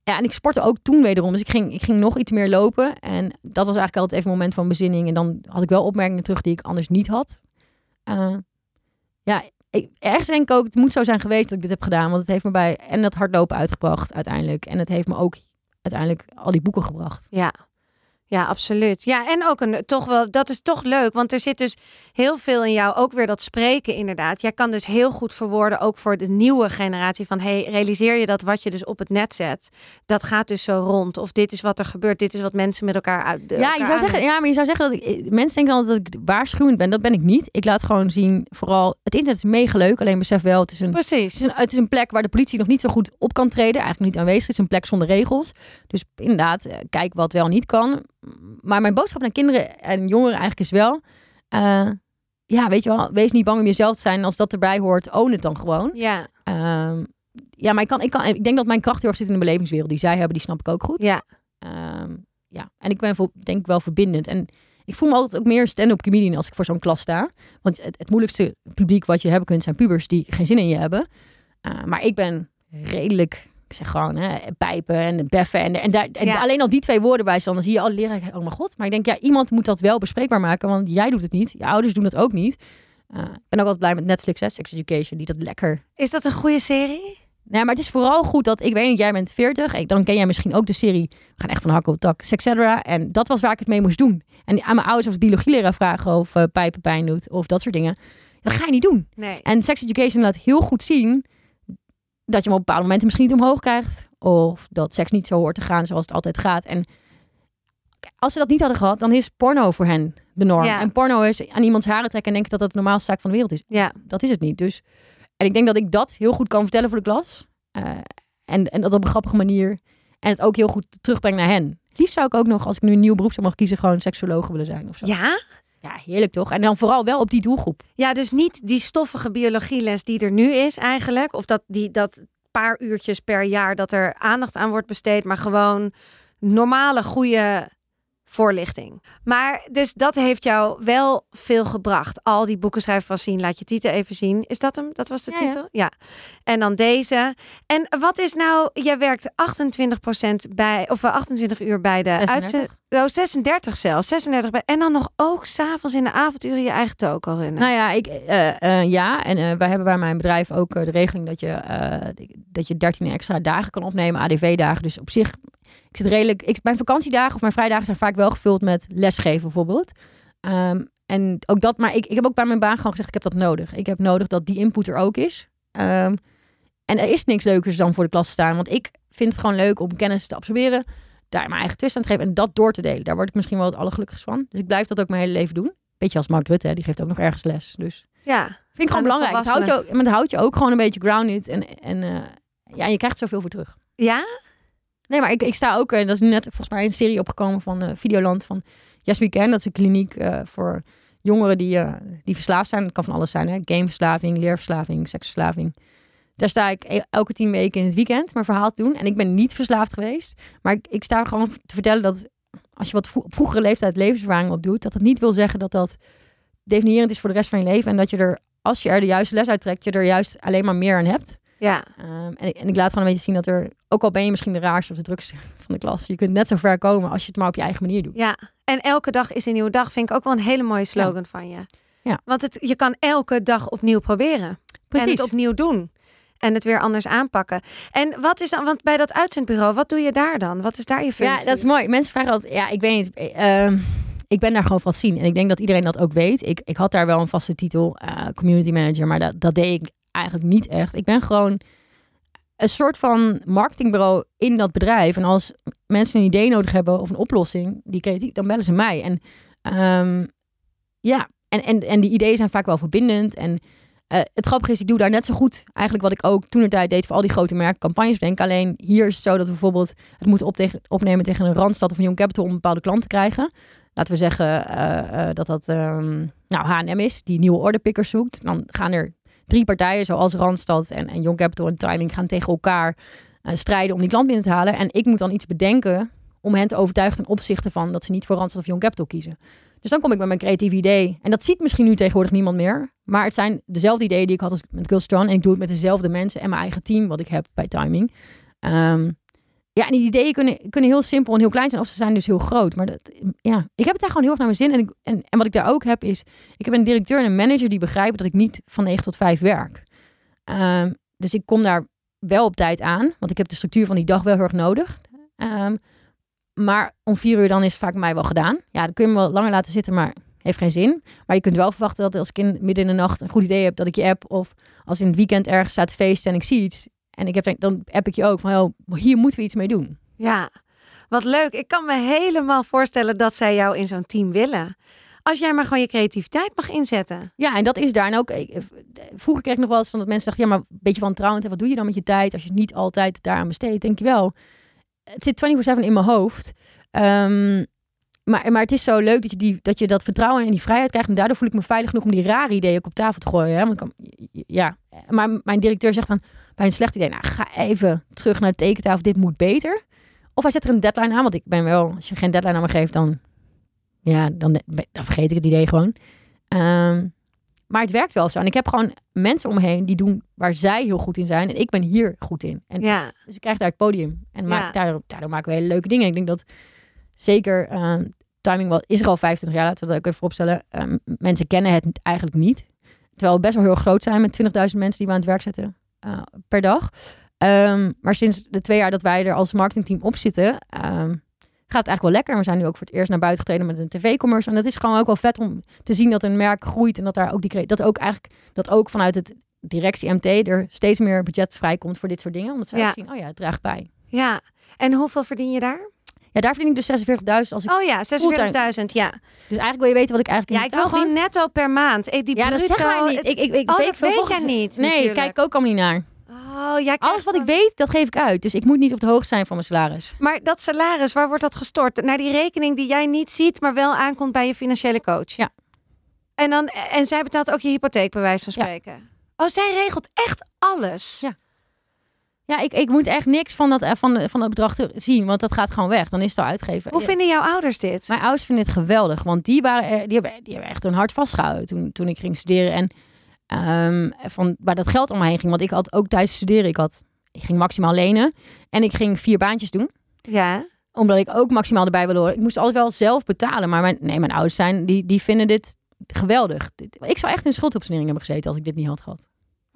ja, en ik sportte ook toen wederom. Dus ik ging, ik ging nog iets meer lopen. En dat was eigenlijk altijd even een moment van bezinning. En dan had ik wel opmerkingen terug die ik anders niet had. Eh, ja, ik, ergens denk ik ook, het moet zo zijn geweest dat ik dit heb gedaan. Want het heeft me bij en dat hardlopen uitgebracht uiteindelijk. En het heeft me ook uiteindelijk al die boeken gebracht. ja. Ja, absoluut. Ja, en ook een toch wel, dat is toch leuk, want er zit dus heel veel in jou, ook weer dat spreken inderdaad. Jij kan dus heel goed verwoorden, ook voor de nieuwe generatie, van hey, realiseer je dat wat je dus op het net zet, dat gaat dus zo rond. Of dit is wat er gebeurt, dit is wat mensen met elkaar uit. Ja, je zou zeggen, ja, maar je zou zeggen dat ik. Mensen denken altijd dat ik waarschuwend ben. Dat ben ik niet. Ik laat gewoon zien, vooral. Het internet is mega leuk. Alleen besef wel, het is een. Het Precies. is, een, het is een plek waar de politie nog niet zo goed op kan treden. Eigenlijk niet aanwezig. Het is een plek zonder regels. Dus inderdaad, eh, kijk wat wel niet kan. Maar mijn boodschap naar kinderen en jongeren eigenlijk is wel... eh, ja, weet je wel, wees niet bang om jezelf te zijn. Als dat erbij hoort, own het dan gewoon. Ja, Ehm, ja, maar ik, kan, ik, kan, ik denk dat mijn kracht heel erg zit in de belevingswereld. Die zij hebben, die snap ik ook goed. ja, Ehm, ja, en ik ben denk ik wel verbindend. En ik voel me altijd ook meer stand-up comedian als ik voor zo'n klas sta. Want het, het moeilijkste publiek wat je hebben kunt zijn pubers die geen zin in je hebben. Uh, maar ik ben redelijk, ik zeg gewoon, hè, pijpen en beffen. En, en, daar, en Ja. alleen al die twee woorden bij staan, dan zie je al leren. Oh mijn god. Maar ik denk, ja, iemand moet dat wel bespreekbaar maken. Want jij doet het niet. Je ouders doen dat ook niet. Uh, ik ben ook altijd blij met Netflix, hè, Sex Education, die dat lekker Is dat een goede serie? Nee, maar het is vooral goed dat ik weet niet, jij bent 40. Ik, dan ken jij misschien ook de serie. We gaan echt van hak op tak, Sexcetera. En dat was waar ik het mee moest doen. En aan mijn ouders of biologieleraar vragen of uh, pijpen pijn doet of dat soort dingen. Dat ga je niet doen. Nee. En Sex Education laat heel goed zien dat je hem op bepaalde momenten misschien niet omhoog krijgt. Of dat seks niet zo hoort te gaan zoals het altijd gaat. En als ze dat niet hadden gehad, dan is porno voor hen de norm. Ja. En porno is aan iemands haren trekken en denken dat dat de normaalste zaak van de wereld is Ja, dat is het niet. Dus, en ik denk dat ik dat heel goed kan vertellen voor de klas. Uh, en, en dat op een grappige manier. En het ook heel goed terugbreng naar hen. Het liefst zou ik ook nog, als ik nu een nieuw beroep zou mogen kiezen, gewoon seksuoloog willen zijn of zo. ja? Ja, heerlijk toch? En dan vooral wel op die doelgroep. Ja, dus niet die stoffige biologieles die er nu is eigenlijk. Of dat, die, dat paar uurtjes per jaar dat er aandacht aan wordt besteed. Maar gewoon normale, goede voorlichting. Maar dus dat heeft jou wel veel gebracht. Al die boeken schrijven van zien, laat je titel even zien. Is dat hem? Dat was de Ja, titel? Ja. ja. En dan deze. En wat is nou, jij werkt 28% bij, of 28 uur bij de 36. uitzending. Oh, 36 zelfs. 36 bij. En dan nog ook s'avonds in de avonduren je eigen toko runnen. Nou ja, ik, uh, uh, ja. en uh, wij hebben bij mijn bedrijf ook de regeling dat je, dat je 13 extra dagen kan opnemen, ADV-dagen. Dus op zich, ik zit redelijk. Ik, mijn vakantiedagen of mijn vrijdagen zijn vaak wel gevuld met lesgeven bijvoorbeeld. Um, en ook dat, maar ik, ik heb ook bij mijn baan gewoon gezegd, ik heb dat nodig. Ik heb nodig dat die input er ook is. Um, en er is niks leukers dan voor de klas te staan. Want ik vind het gewoon leuk om kennis te absorberen. Daar mijn eigen twist aan te geven en dat door te delen. Daar word ik misschien wel het allergelukkigst van. Dus ik blijf dat ook mijn hele leven doen. Beetje als Mark Rutte, hè, die geeft ook nog ergens les. Dus ja, vind ik gewoon belangrijk. Het houdt, je maar het houdt je ook gewoon een beetje grounded. En, en uh, ja, je krijgt zoveel voor terug. Ja? Nee, maar ik, ik sta ook, en dat is nu net volgens mij een serie opgekomen van uh, Videoland van Yes We Can. Dat is een kliniek uh, voor jongeren die, die verslaafd zijn. Dat kan van alles zijn, hè? gameverslaving, leerverslaving, seksverslaving. Daar sta ik e-, elke tien weken in het weekend mijn verhaal te doen. En ik ben niet verslaafd geweest. Maar ik, sta gewoon te vertellen dat als je wat op vroegere leeftijd levenservaring opdoet, dat het niet wil zeggen dat dat definiërend is voor de rest van je leven. En dat je er, als je er de juiste les uit trekt, je er juist alleen maar meer aan hebt. Ja. Ehm, en, ik, en ik laat gewoon een beetje zien dat er, ook al ben je misschien de raarste of de drukste van de klas, je kunt net zo ver komen als je het maar op je eigen manier doet. Ja, en elke dag is een nieuwe dag. Vind ik ook wel een hele mooie slogan van je. Ja. Want het, je kan elke dag opnieuw proberen. En Precies. het opnieuw doen. En het weer anders aanpakken. En wat is dan, want bij dat uitzendbureau, wat doe je daar dan? Wat is daar je functie? Ja, dat is mooi. Mensen vragen altijd, ja, ik weet niet. ehm, ik ben daar gewoon van zien. En ik denk dat iedereen dat ook weet. Ik, ik had daar wel een vaste titel, eh, community manager, maar dat, dat deed ik eigenlijk niet echt. Ik ben gewoon een soort van marketingbureau in dat bedrijf. En als mensen een idee nodig hebben of een oplossing, die creatief, dan bellen ze mij. En ehm, ja, en, en, en die ideeën zijn vaak wel verbindend. En eh, het grappige is, ik doe daar net zo goed eigenlijk wat ik ook toen de tijd deed voor al die grote merken campagnes bedenken. Alleen hier is het zo dat we bijvoorbeeld het moeten op tegen, opnemen tegen een Randstad of een Young Capital om bepaalde klant te krijgen. Laten we zeggen eh, eh, dat dat ehm, nou, H&M is, die nieuwe orderpickers zoekt. Dan gaan er drie partijen zoals Randstad en, en Young Capital en Timing gaan tegen elkaar eh, strijden om die klant binnen te halen. En ik moet dan iets bedenken om hen te overtuigen ten opzichte van dat ze niet voor Randstad of Young Capital kiezen. Dus dan kom ik met mijn creatieve idee. En dat ziet misschien nu tegenwoordig niemand meer. Maar het zijn dezelfde ideeën die ik had als met Girls Strong. En ik doe het met dezelfde mensen en mijn eigen team wat ik heb bij Timing. Ehm, ja, en die ideeën kunnen, kunnen heel simpel en heel klein zijn. Of ze zijn dus heel groot. Maar dat, ja, ik heb het daar gewoon heel erg naar mijn zin. En, ik, en, en wat ik daar ook heb is... Ik heb een directeur en een manager die begrijpen dat ik niet van 9 tot 5 werk. Ehm, dus ik kom daar wel op tijd aan. Want ik heb de structuur van die dag wel heel erg nodig. Ehm, maar om vier uur dan is het vaak mij wel gedaan. Ja, dan kun je me wel langer laten zitten, maar heeft geen zin. Maar je kunt wel verwachten dat als ik in, midden in de nacht een goed idee heb, dat ik je app. Of als in het weekend ergens staat te feesten en ik zie iets. En ik heb, dan app ik je ook van, oh, hier moeten we iets mee doen. Ja, wat leuk. Ik kan me helemaal voorstellen dat zij jou in zo'n team willen. Als jij maar gewoon je creativiteit mag inzetten. Ja, en dat is daar. En ook, ik, vroeger kreeg ik nog wel eens van dat mensen dachten, ja, maar een beetje wantrouwend. hè, Wat doe je dan met je tijd als je het niet altijd daaraan besteedt? Denk je wel, het zit 24-7 in mijn hoofd. Ehm, maar, maar het is zo leuk dat je, die, dat je dat vertrouwen en die vrijheid krijgt. En daardoor voel ik me veilig genoeg om die rare ideeën ook op tafel te gooien. Hè? Want kan, ja, maar mijn directeur zegt dan bij een slecht idee, nou ga even terug naar de tekentafel, dit moet beter. Of hij zet er een deadline aan, want ik ben wel, als je geen deadline aan me geeft, dan, ja, dan, dan vergeet ik het idee gewoon. Ehm, maar het werkt wel zo. En ik heb gewoon mensen om me heen die doen waar zij heel goed in zijn. En ik ben hier goed in. En Ja, dus ik krijg daar het podium. En Ja. maak, daardoor, daardoor maken we hele leuke dingen. Ik denk dat zeker ehm, timing wel is er al 25 jaar. Laten we dat ook even opstellen. Ehm, mensen kennen het eigenlijk niet. Terwijl we best wel heel groot zijn met 20.000 mensen die we aan het werk zetten eh, per dag. Ehm, maar sinds de twee jaar dat wij er als marketingteam op zitten, gaat het eigenlijk wel lekker. We zijn nu ook voor het eerst naar buiten getreden met een tv-commercial. En dat is gewoon ook wel vet om te zien dat een merk groeit en dat daar ook die dat ook eigenlijk dat ook vanuit het directie MT er steeds meer budget vrijkomt voor dit soort dingen. Omdat Ja. ook zien, oh ja, het draagt bij. ja. En hoeveel verdien je daar? Ja, daar verdien ik dus 46.000 als ik. Oh ja, 46.000. Ja. Dus eigenlijk wil je weten wat ik eigenlijk ja, ik wil gewoon netto per maand. Eh, Die. Ja, dat bruto, wij niet. Ik, ik, ik Oh, weet dat veel weet jij niet, Nee, natuurlijk. kijk ook allemaal niet naar. Oh, jij Alles wat ik weet, dat geef ik uit. Dus ik moet niet op de hoogte zijn van mijn salaris. Maar dat salaris, waar wordt dat gestort? Naar die rekening die jij niet ziet, maar wel aankomt bij je financiële coach. Ja. En, dan, en zij betaalt ook je hypotheek, bij wijze van Ja. spreken. Oh, zij regelt echt alles. Ja. Ja, ik, ik moet echt niks van dat, eh, van, de- van dat bedrag zien, want dat gaat gewoon weg. Dan is het al uitgegeven. Hoe Ja. vinden jouw ouders dit? Mijn ouders vinden het geweldig, want die, waren, eh, die, hebben, die hebben echt hun hart vastgehouden toen, toen ik ging studeren. En ehm, van waar dat geld om me heen ging, want ik had ook tijdens studeren, ik, had, ik ging maximaal lenen en ik ging vier baantjes doen. Ja. Omdat ik ook maximaal erbij wilde horen. Ik moest altijd wel zelf betalen, maar mijn, nee, mijn ouders zijn, die, die vinden dit geweldig. Ik zou echt in schuldopsnering hebben gezeten als ik dit niet had gehad.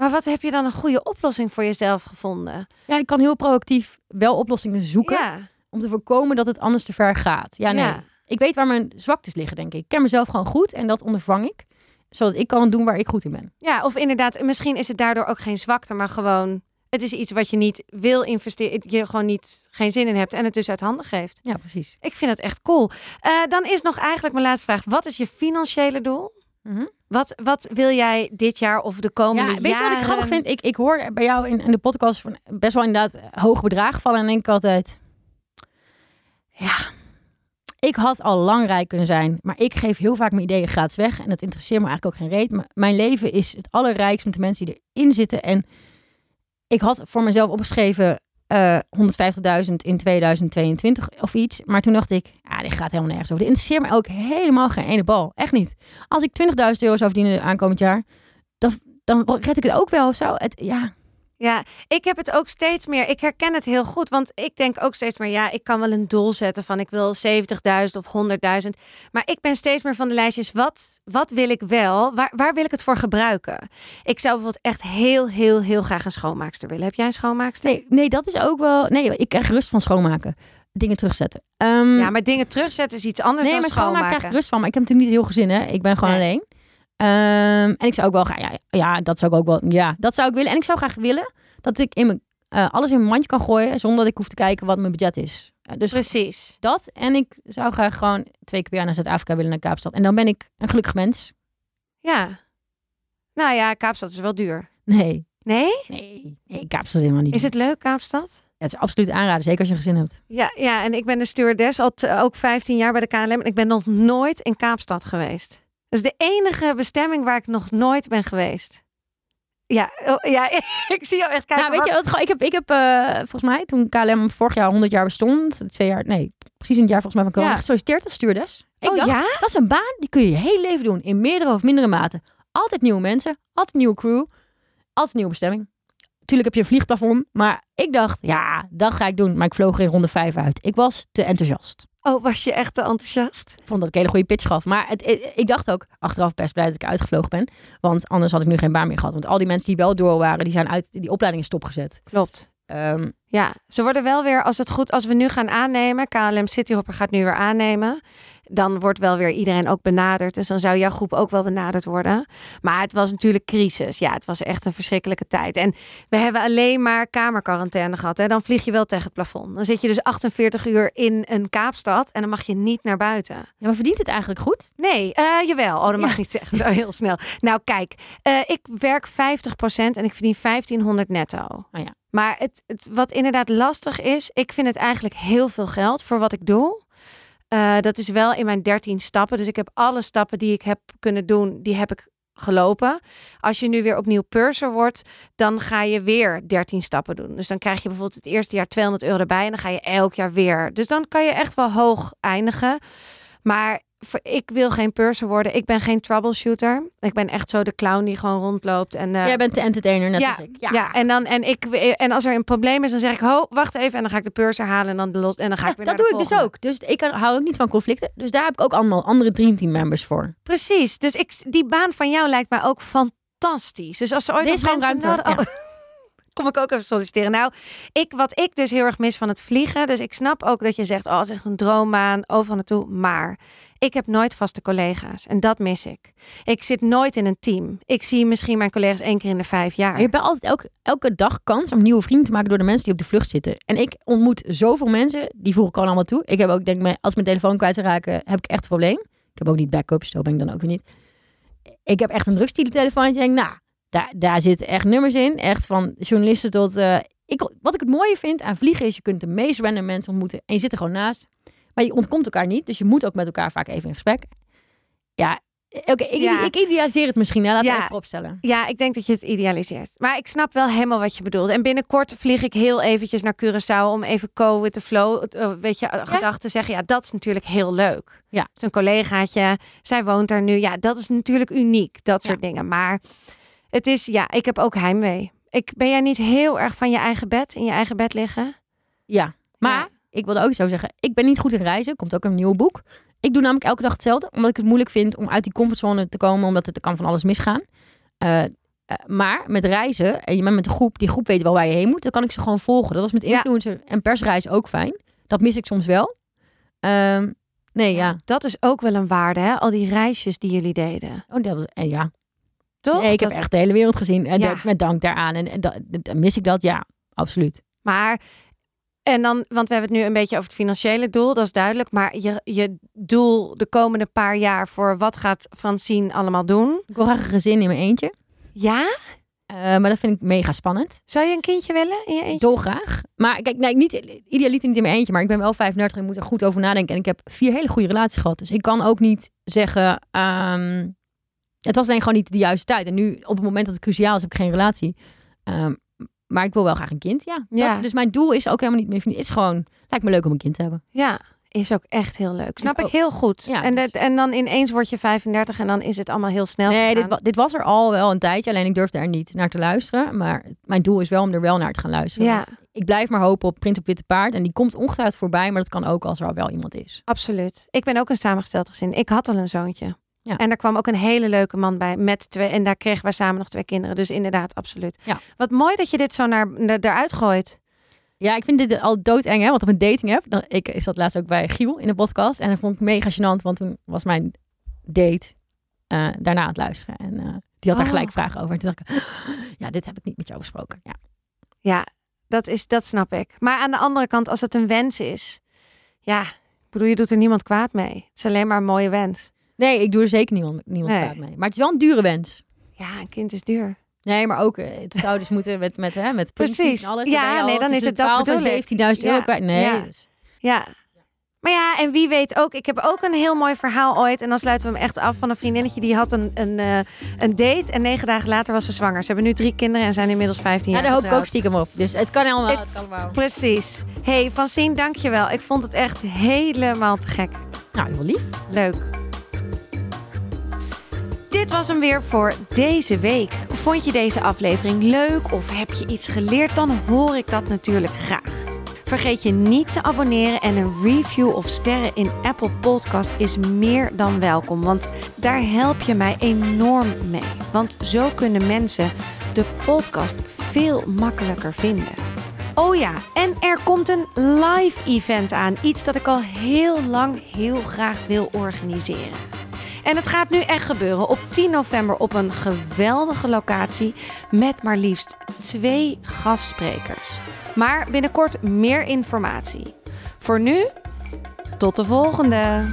Maar wat heb je dan een goede oplossing voor jezelf gevonden? Ja, ik kan heel proactief wel oplossingen zoeken Ja. om te voorkomen dat het anders te ver gaat. Ja, nee. Ja. Ik weet waar mijn zwaktes liggen, denk ik. Ik ken mezelf gewoon goed en dat ondervang ik. Zodat ik kan doen waar ik goed in ben. ja, of inderdaad, misschien is het daardoor ook geen zwakte, maar gewoon... Het is iets wat je niet wil investeren, je gewoon niet geen zin in hebt en het dus uit handen geeft. Ja, precies. Ik vind het echt cool. Eh, dan is nog eigenlijk mijn laatste vraag. Wat is je financiële doel? Mhm. Wat, wat wil jij dit jaar of de komende Ja, weet je wat ik grappig vind? Ik, ik hoor bij jou in, in de podcast van best wel inderdaad hoge bedragen vallen. En denk ik altijd... Ja, ik had al lang rijk kunnen zijn. Maar ik geef heel vaak mijn ideeën gratis weg. En dat interesseert me eigenlijk ook geen reet. Maar mijn leven is het allerrijkst met de mensen die erin zitten. En ik had voor mezelf opgeschreven... eh 150.000 in 2022 of iets. Maar toen dacht ik, ja, dit gaat helemaal nergens over. Dit interesseert me ook helemaal geen ene bal. Echt niet. Als ik 20.000 euro zou verdienen aankomend jaar, dan, dan red ik het ook wel of zo. Het, ja, Ja, ik heb het ook steeds meer. Ik herken het heel goed, want ik denk ook steeds meer, ja, ik kan wel een doel zetten van ik wil 70.000 of 100.000. Maar ik ben steeds meer van de lijstjes, wat, wat wil ik wel? Waar, waar wil ik het voor gebruiken? Ik zou bijvoorbeeld echt heel, heel, heel graag een schoonmaakster willen. Heb jij een schoonmaakster? Nee, nee, dat is ook wel... Nee, ik krijg rust van schoonmaken. Dingen terugzetten. Ehm, Ja, maar dingen terugzetten is iets anders nee, dan maar schoonmaken schoonmaken. krijg ik rust van. Maar ik heb natuurlijk niet heel gezin, hè. Ik ben gewoon Nee. alleen. Ehm, en ik zou ook wel graag... Ja, ja, dat zou ik ook wel... Ja, dat zou ik willen. En ik zou graag willen dat ik in mijn, eh, alles in mijn mandje kan gooien... zonder dat ik hoef te kijken wat mijn budget is. Dus Precies. dat. En ik zou graag gewoon twee keer per jaar naar Zuid-Afrika willen, naar Kaapstad. En dan ben ik een gelukkig mens. Ja. Nou ja, Kaapstad is wel duur. Nee, Nee? nee, nee, Kaapstad is helemaal niet. Is het leuk, Kaapstad? Ja, het is absoluut aanraden, zeker als je een gezin hebt. Ja, ja, en ik ben de stewardess al ook 15 jaar bij de KLM. En ik ben nog nooit in Kaapstad geweest. Dat is de enige bestemming waar ik nog nooit ben geweest. Ja, oh, ja ik zie jou echt kijken. nou, weet je, wat, ik heb, ik heb eh, volgens mij, toen KLM vorig jaar 100 jaar bestond, twee jaar, nee, precies een jaar volgens mij van corona, Ja. gesolliciteerd als stewardess. Ik oh dacht, ja? dat is een baan, die kun je je hele leven doen, in meerdere of mindere mate. Altijd nieuwe mensen, altijd nieuwe crew, altijd nieuwe bestemming. Tuurlijk heb je een vliegplafond, maar ik dacht, ja, dat ga ik doen. Maar ik vloog in ronde 5 uit. Ik was te enthousiast. Oh, was je echt te enthousiast? Ik vond dat ik een hele goede pitch gaf. Maar het, ik, ik dacht ook achteraf best blij dat ik uitgevlogen ben. Want anders had ik nu geen baan meer gehad. Want al die mensen die wel door waren, die zijn uit die opleiding is stopgezet. Klopt. Ehm, Ja, ze worden wel weer, als het goed, als we nu gaan aannemen, KLM Cityhopper gaat nu weer aannemen, dan wordt wel weer iedereen ook benaderd. Dus dan zou jouw groep ook wel benaderd worden. Maar het was natuurlijk crisis. Ja, het was echt een verschrikkelijke tijd. En we hebben alleen maar kamerquarantaine gehad. Hè. Dan vlieg je wel tegen het plafond. Dan zit je dus 48 uur in een Kaapstad en dan mag je niet naar buiten. ja, maar verdient het eigenlijk goed? Nee, eh, jawel. Oh, dat mag Ja. ik niet zeggen. Zo heel snel. Nou, kijk. eh, ik werk 50% en ik verdien 1500 netto. Oh ja. Maar het, het, wat inderdaad lastig is, ik vind het eigenlijk heel veel geld voor wat ik doe. Eh, dat is wel in mijn 13 stappen. Dus ik heb alle stappen die ik heb kunnen doen, die heb ik gelopen. Als je nu weer opnieuw purser wordt, dan ga je weer 13 stappen doen. Dus dan krijg je bijvoorbeeld het eerste jaar 200 euro erbij en dan ga je elk jaar weer. Dus dan kan je echt wel hoog eindigen. Maar ik wil geen purser worden. Ik ben geen troubleshooter. Ik ben echt zo de clown die gewoon rondloopt. En, eh, Jij bent de entertainer, net ja, als ik. ja. en, dan, en, ik, en als er een probleem is, dan zeg ik, ho, wacht even. En dan ga ik de purser halen en dan, de los, en dan ga ik weer dat doe ik dus ook. Dus ik hou ook niet van conflicten. Dus daar heb ik ook allemaal andere dreamteam members voor. Precies. Dus ik, die baan van jou lijkt mij ook fantastisch. Dus als ze ooit nog is gewoon ruimte, nodig- Oh, Kom ik ook even solliciteren. Nou, ik, wat ik dus heel erg mis van het vliegen. Dus ik snap ook dat je zegt, oh, het is echt een droombaan, overal naartoe. Maar ik heb nooit vaste collega's. En dat mis ik. Ik zit nooit in een team. Ik zie misschien mijn collega's één keer in de vijf jaar. Je hebt altijd elke, elke dag kans om nieuwe vrienden te maken door de mensen die op de vlucht zitten. En ik ontmoet zoveel mensen, die voeg ik gewoon allemaal toe. Ik heb ook, denk ik, als mijn telefoon kwijt te raken, heb ik echt een probleem. Ik heb ook niet backups, zo ben ik dan ook weer niet. Ik heb echt een drugstielentelefoontje. Denk, nou, daar, daar zitten echt nummers in. Echt van journalisten tot... eh, ik, wat ik het mooie vind aan vliegen is, je kunt de meest random mensen ontmoeten. En je zit er gewoon naast. Maar je ontkomt elkaar niet. Dus je moet ook met elkaar vaak even in gesprek. Ja, oké. ik, Ja. ik idealiseer het misschien. Hè? Laten Ja. even opstellen. Ja, ik denk dat je het idealiseert. Maar ik snap wel helemaal wat je bedoelt. En binnenkort vlieg ik heel eventjes naar Curaçao om even co with the flow, eh, weet je, gedachten te zeggen. Ja, dat is natuurlijk heel leuk. Ja. Een collegaatje, zij woont daar nu. Ja, dat is natuurlijk uniek, dat soort dingen. Maar het is, ja, ik heb ook heimwee. Ik, ben jij niet heel erg van je eigen bed, in je eigen bed liggen? Ja, maar Ja. ik wilde ook zo zeggen, ik ben niet goed in reizen. Komt ook een nieuw boek. Ik doe namelijk elke dag hetzelfde, omdat ik het moeilijk vind om uit die comfortzone te komen, omdat het er kan van alles misgaan. Eh, eh, maar met reizen, en je bent met een groep, die groep weet wel waar je heen moet, dan kan ik ze gewoon volgen. Dat was met Ja. influencer en persreizen ook fijn. Dat mis ik soms wel. Ehm, nee, ja. Dat is ook wel een waarde, hè? Al die reisjes die jullie deden. Oh, dat was, en ja. Toch? Nee, ik Dat- heb echt de hele wereld gezien. En Ja. dat- met dank daaraan. En, en mis ik dat? Ja, absoluut. Maar, en dan, want we hebben het nu een beetje over het financiële doel, dat is duidelijk. Maar je, je doel de komende paar jaar voor wat gaat Francine allemaal doen? Ik wil graag een gezin in mijn eentje. Ja? Eh, maar dat vind ik mega spannend. Zou je een kindje willen in je eentje? Dolgraag. Maar kijk, nee, niet, idealiter niet in mijn eentje, maar ik ben wel 35 en moet er goed over nadenken. En ik heb vier hele goede relaties gehad. Dus ik kan ook niet zeggen, ehm, het was alleen gewoon niet de juiste tijd. En nu, op het moment dat het cruciaal is, heb ik geen relatie. Ehm, maar ik wil wel graag een kind, ja. Dat- dus mijn doel is ook helemaal niet meer, is gewoon, lijkt me leuk om een kind te hebben. Ja. is ook echt heel leuk. Snap ik heel goed. Ja, en, dat, en dan ineens word je 35 en dan is het allemaal heel snel. Nee, dit, wa- dit was er al wel een tijdje. Alleen ik durfde er niet naar te luisteren. Maar mijn doel is wel om er wel naar te gaan luisteren. Ja. Ik blijf maar hopen op Prins op Witte Paard. En die komt ongetwijfeld voorbij. Maar dat kan ook als er al wel iemand is. Absoluut. Ik ben ook een samengesteld gezin. Ik had al een zoontje. Ja. En daar kwam ook een hele leuke man bij met twee. En daar kregen wij samen nog twee kinderen. Dus inderdaad, absoluut. Ja. Wat mooi dat je dit zo naar, naar eruit gooit. Ja, ik vind dit al doodeng, hè? Want op een dating app... Dan, ik zat laatst ook bij Giel in de podcast. En dat vond ik mega gênant. Want toen was mijn date eh, daarna aan het luisteren. En eh, die had daar Oh. gelijk vragen over. En toen dacht ik... Ja, dit heb ik niet met jou besproken. Ja. Ja, dat, is, dat snap ik. Maar aan de andere kant, als het een wens is. Ja, ik bedoel, je doet er niemand kwaad mee. Het is alleen maar een mooie wens. Nee, ik doe er zeker niemand, niemand Nee. mee. Maar het is wel een dure wens. Ja, een kind is duur. Nee, maar ook, eh, het zou dus moeten met, met, hè, met Precies. en alles. Ja, nee, dan is het dat 12 bedoel ik. en 17.000 euro Ja, kwijt. Nee, ja. dus- Ja. Maar ja, en wie weet ook. Ik heb ook een heel mooi verhaal ooit. En dan sluiten we hem echt af van een vriendinnetje. Die had een, een, eh, een date. En negen dagen later was ze zwanger. Ze hebben nu drie kinderen en zijn inmiddels 15 ja, jaar daar hoop ik ook stiekem op. Dus het kan allemaal. Het- Het kan allemaal. Precies. hey, Francine, dankjewel. Ik vond het echt helemaal te gek. Nou, heel lief. Leuk. Dit was hem weer voor deze week. Vond je deze aflevering leuk of heb je iets geleerd? Dan hoor ik dat natuurlijk graag. Vergeet je niet te abonneren en een review of sterren in Apple Podcast is meer dan welkom, want daar help je mij enorm mee. Want zo kunnen mensen de podcast veel makkelijker vinden. Oh ja, en er komt een live event aan. Iets dat ik al heel lang heel graag wil organiseren. En het gaat nu echt gebeuren op 10 november op een geweldige locatie met maar liefst twee gastsprekers. Maar binnenkort meer informatie. Voor nu, tot de volgende!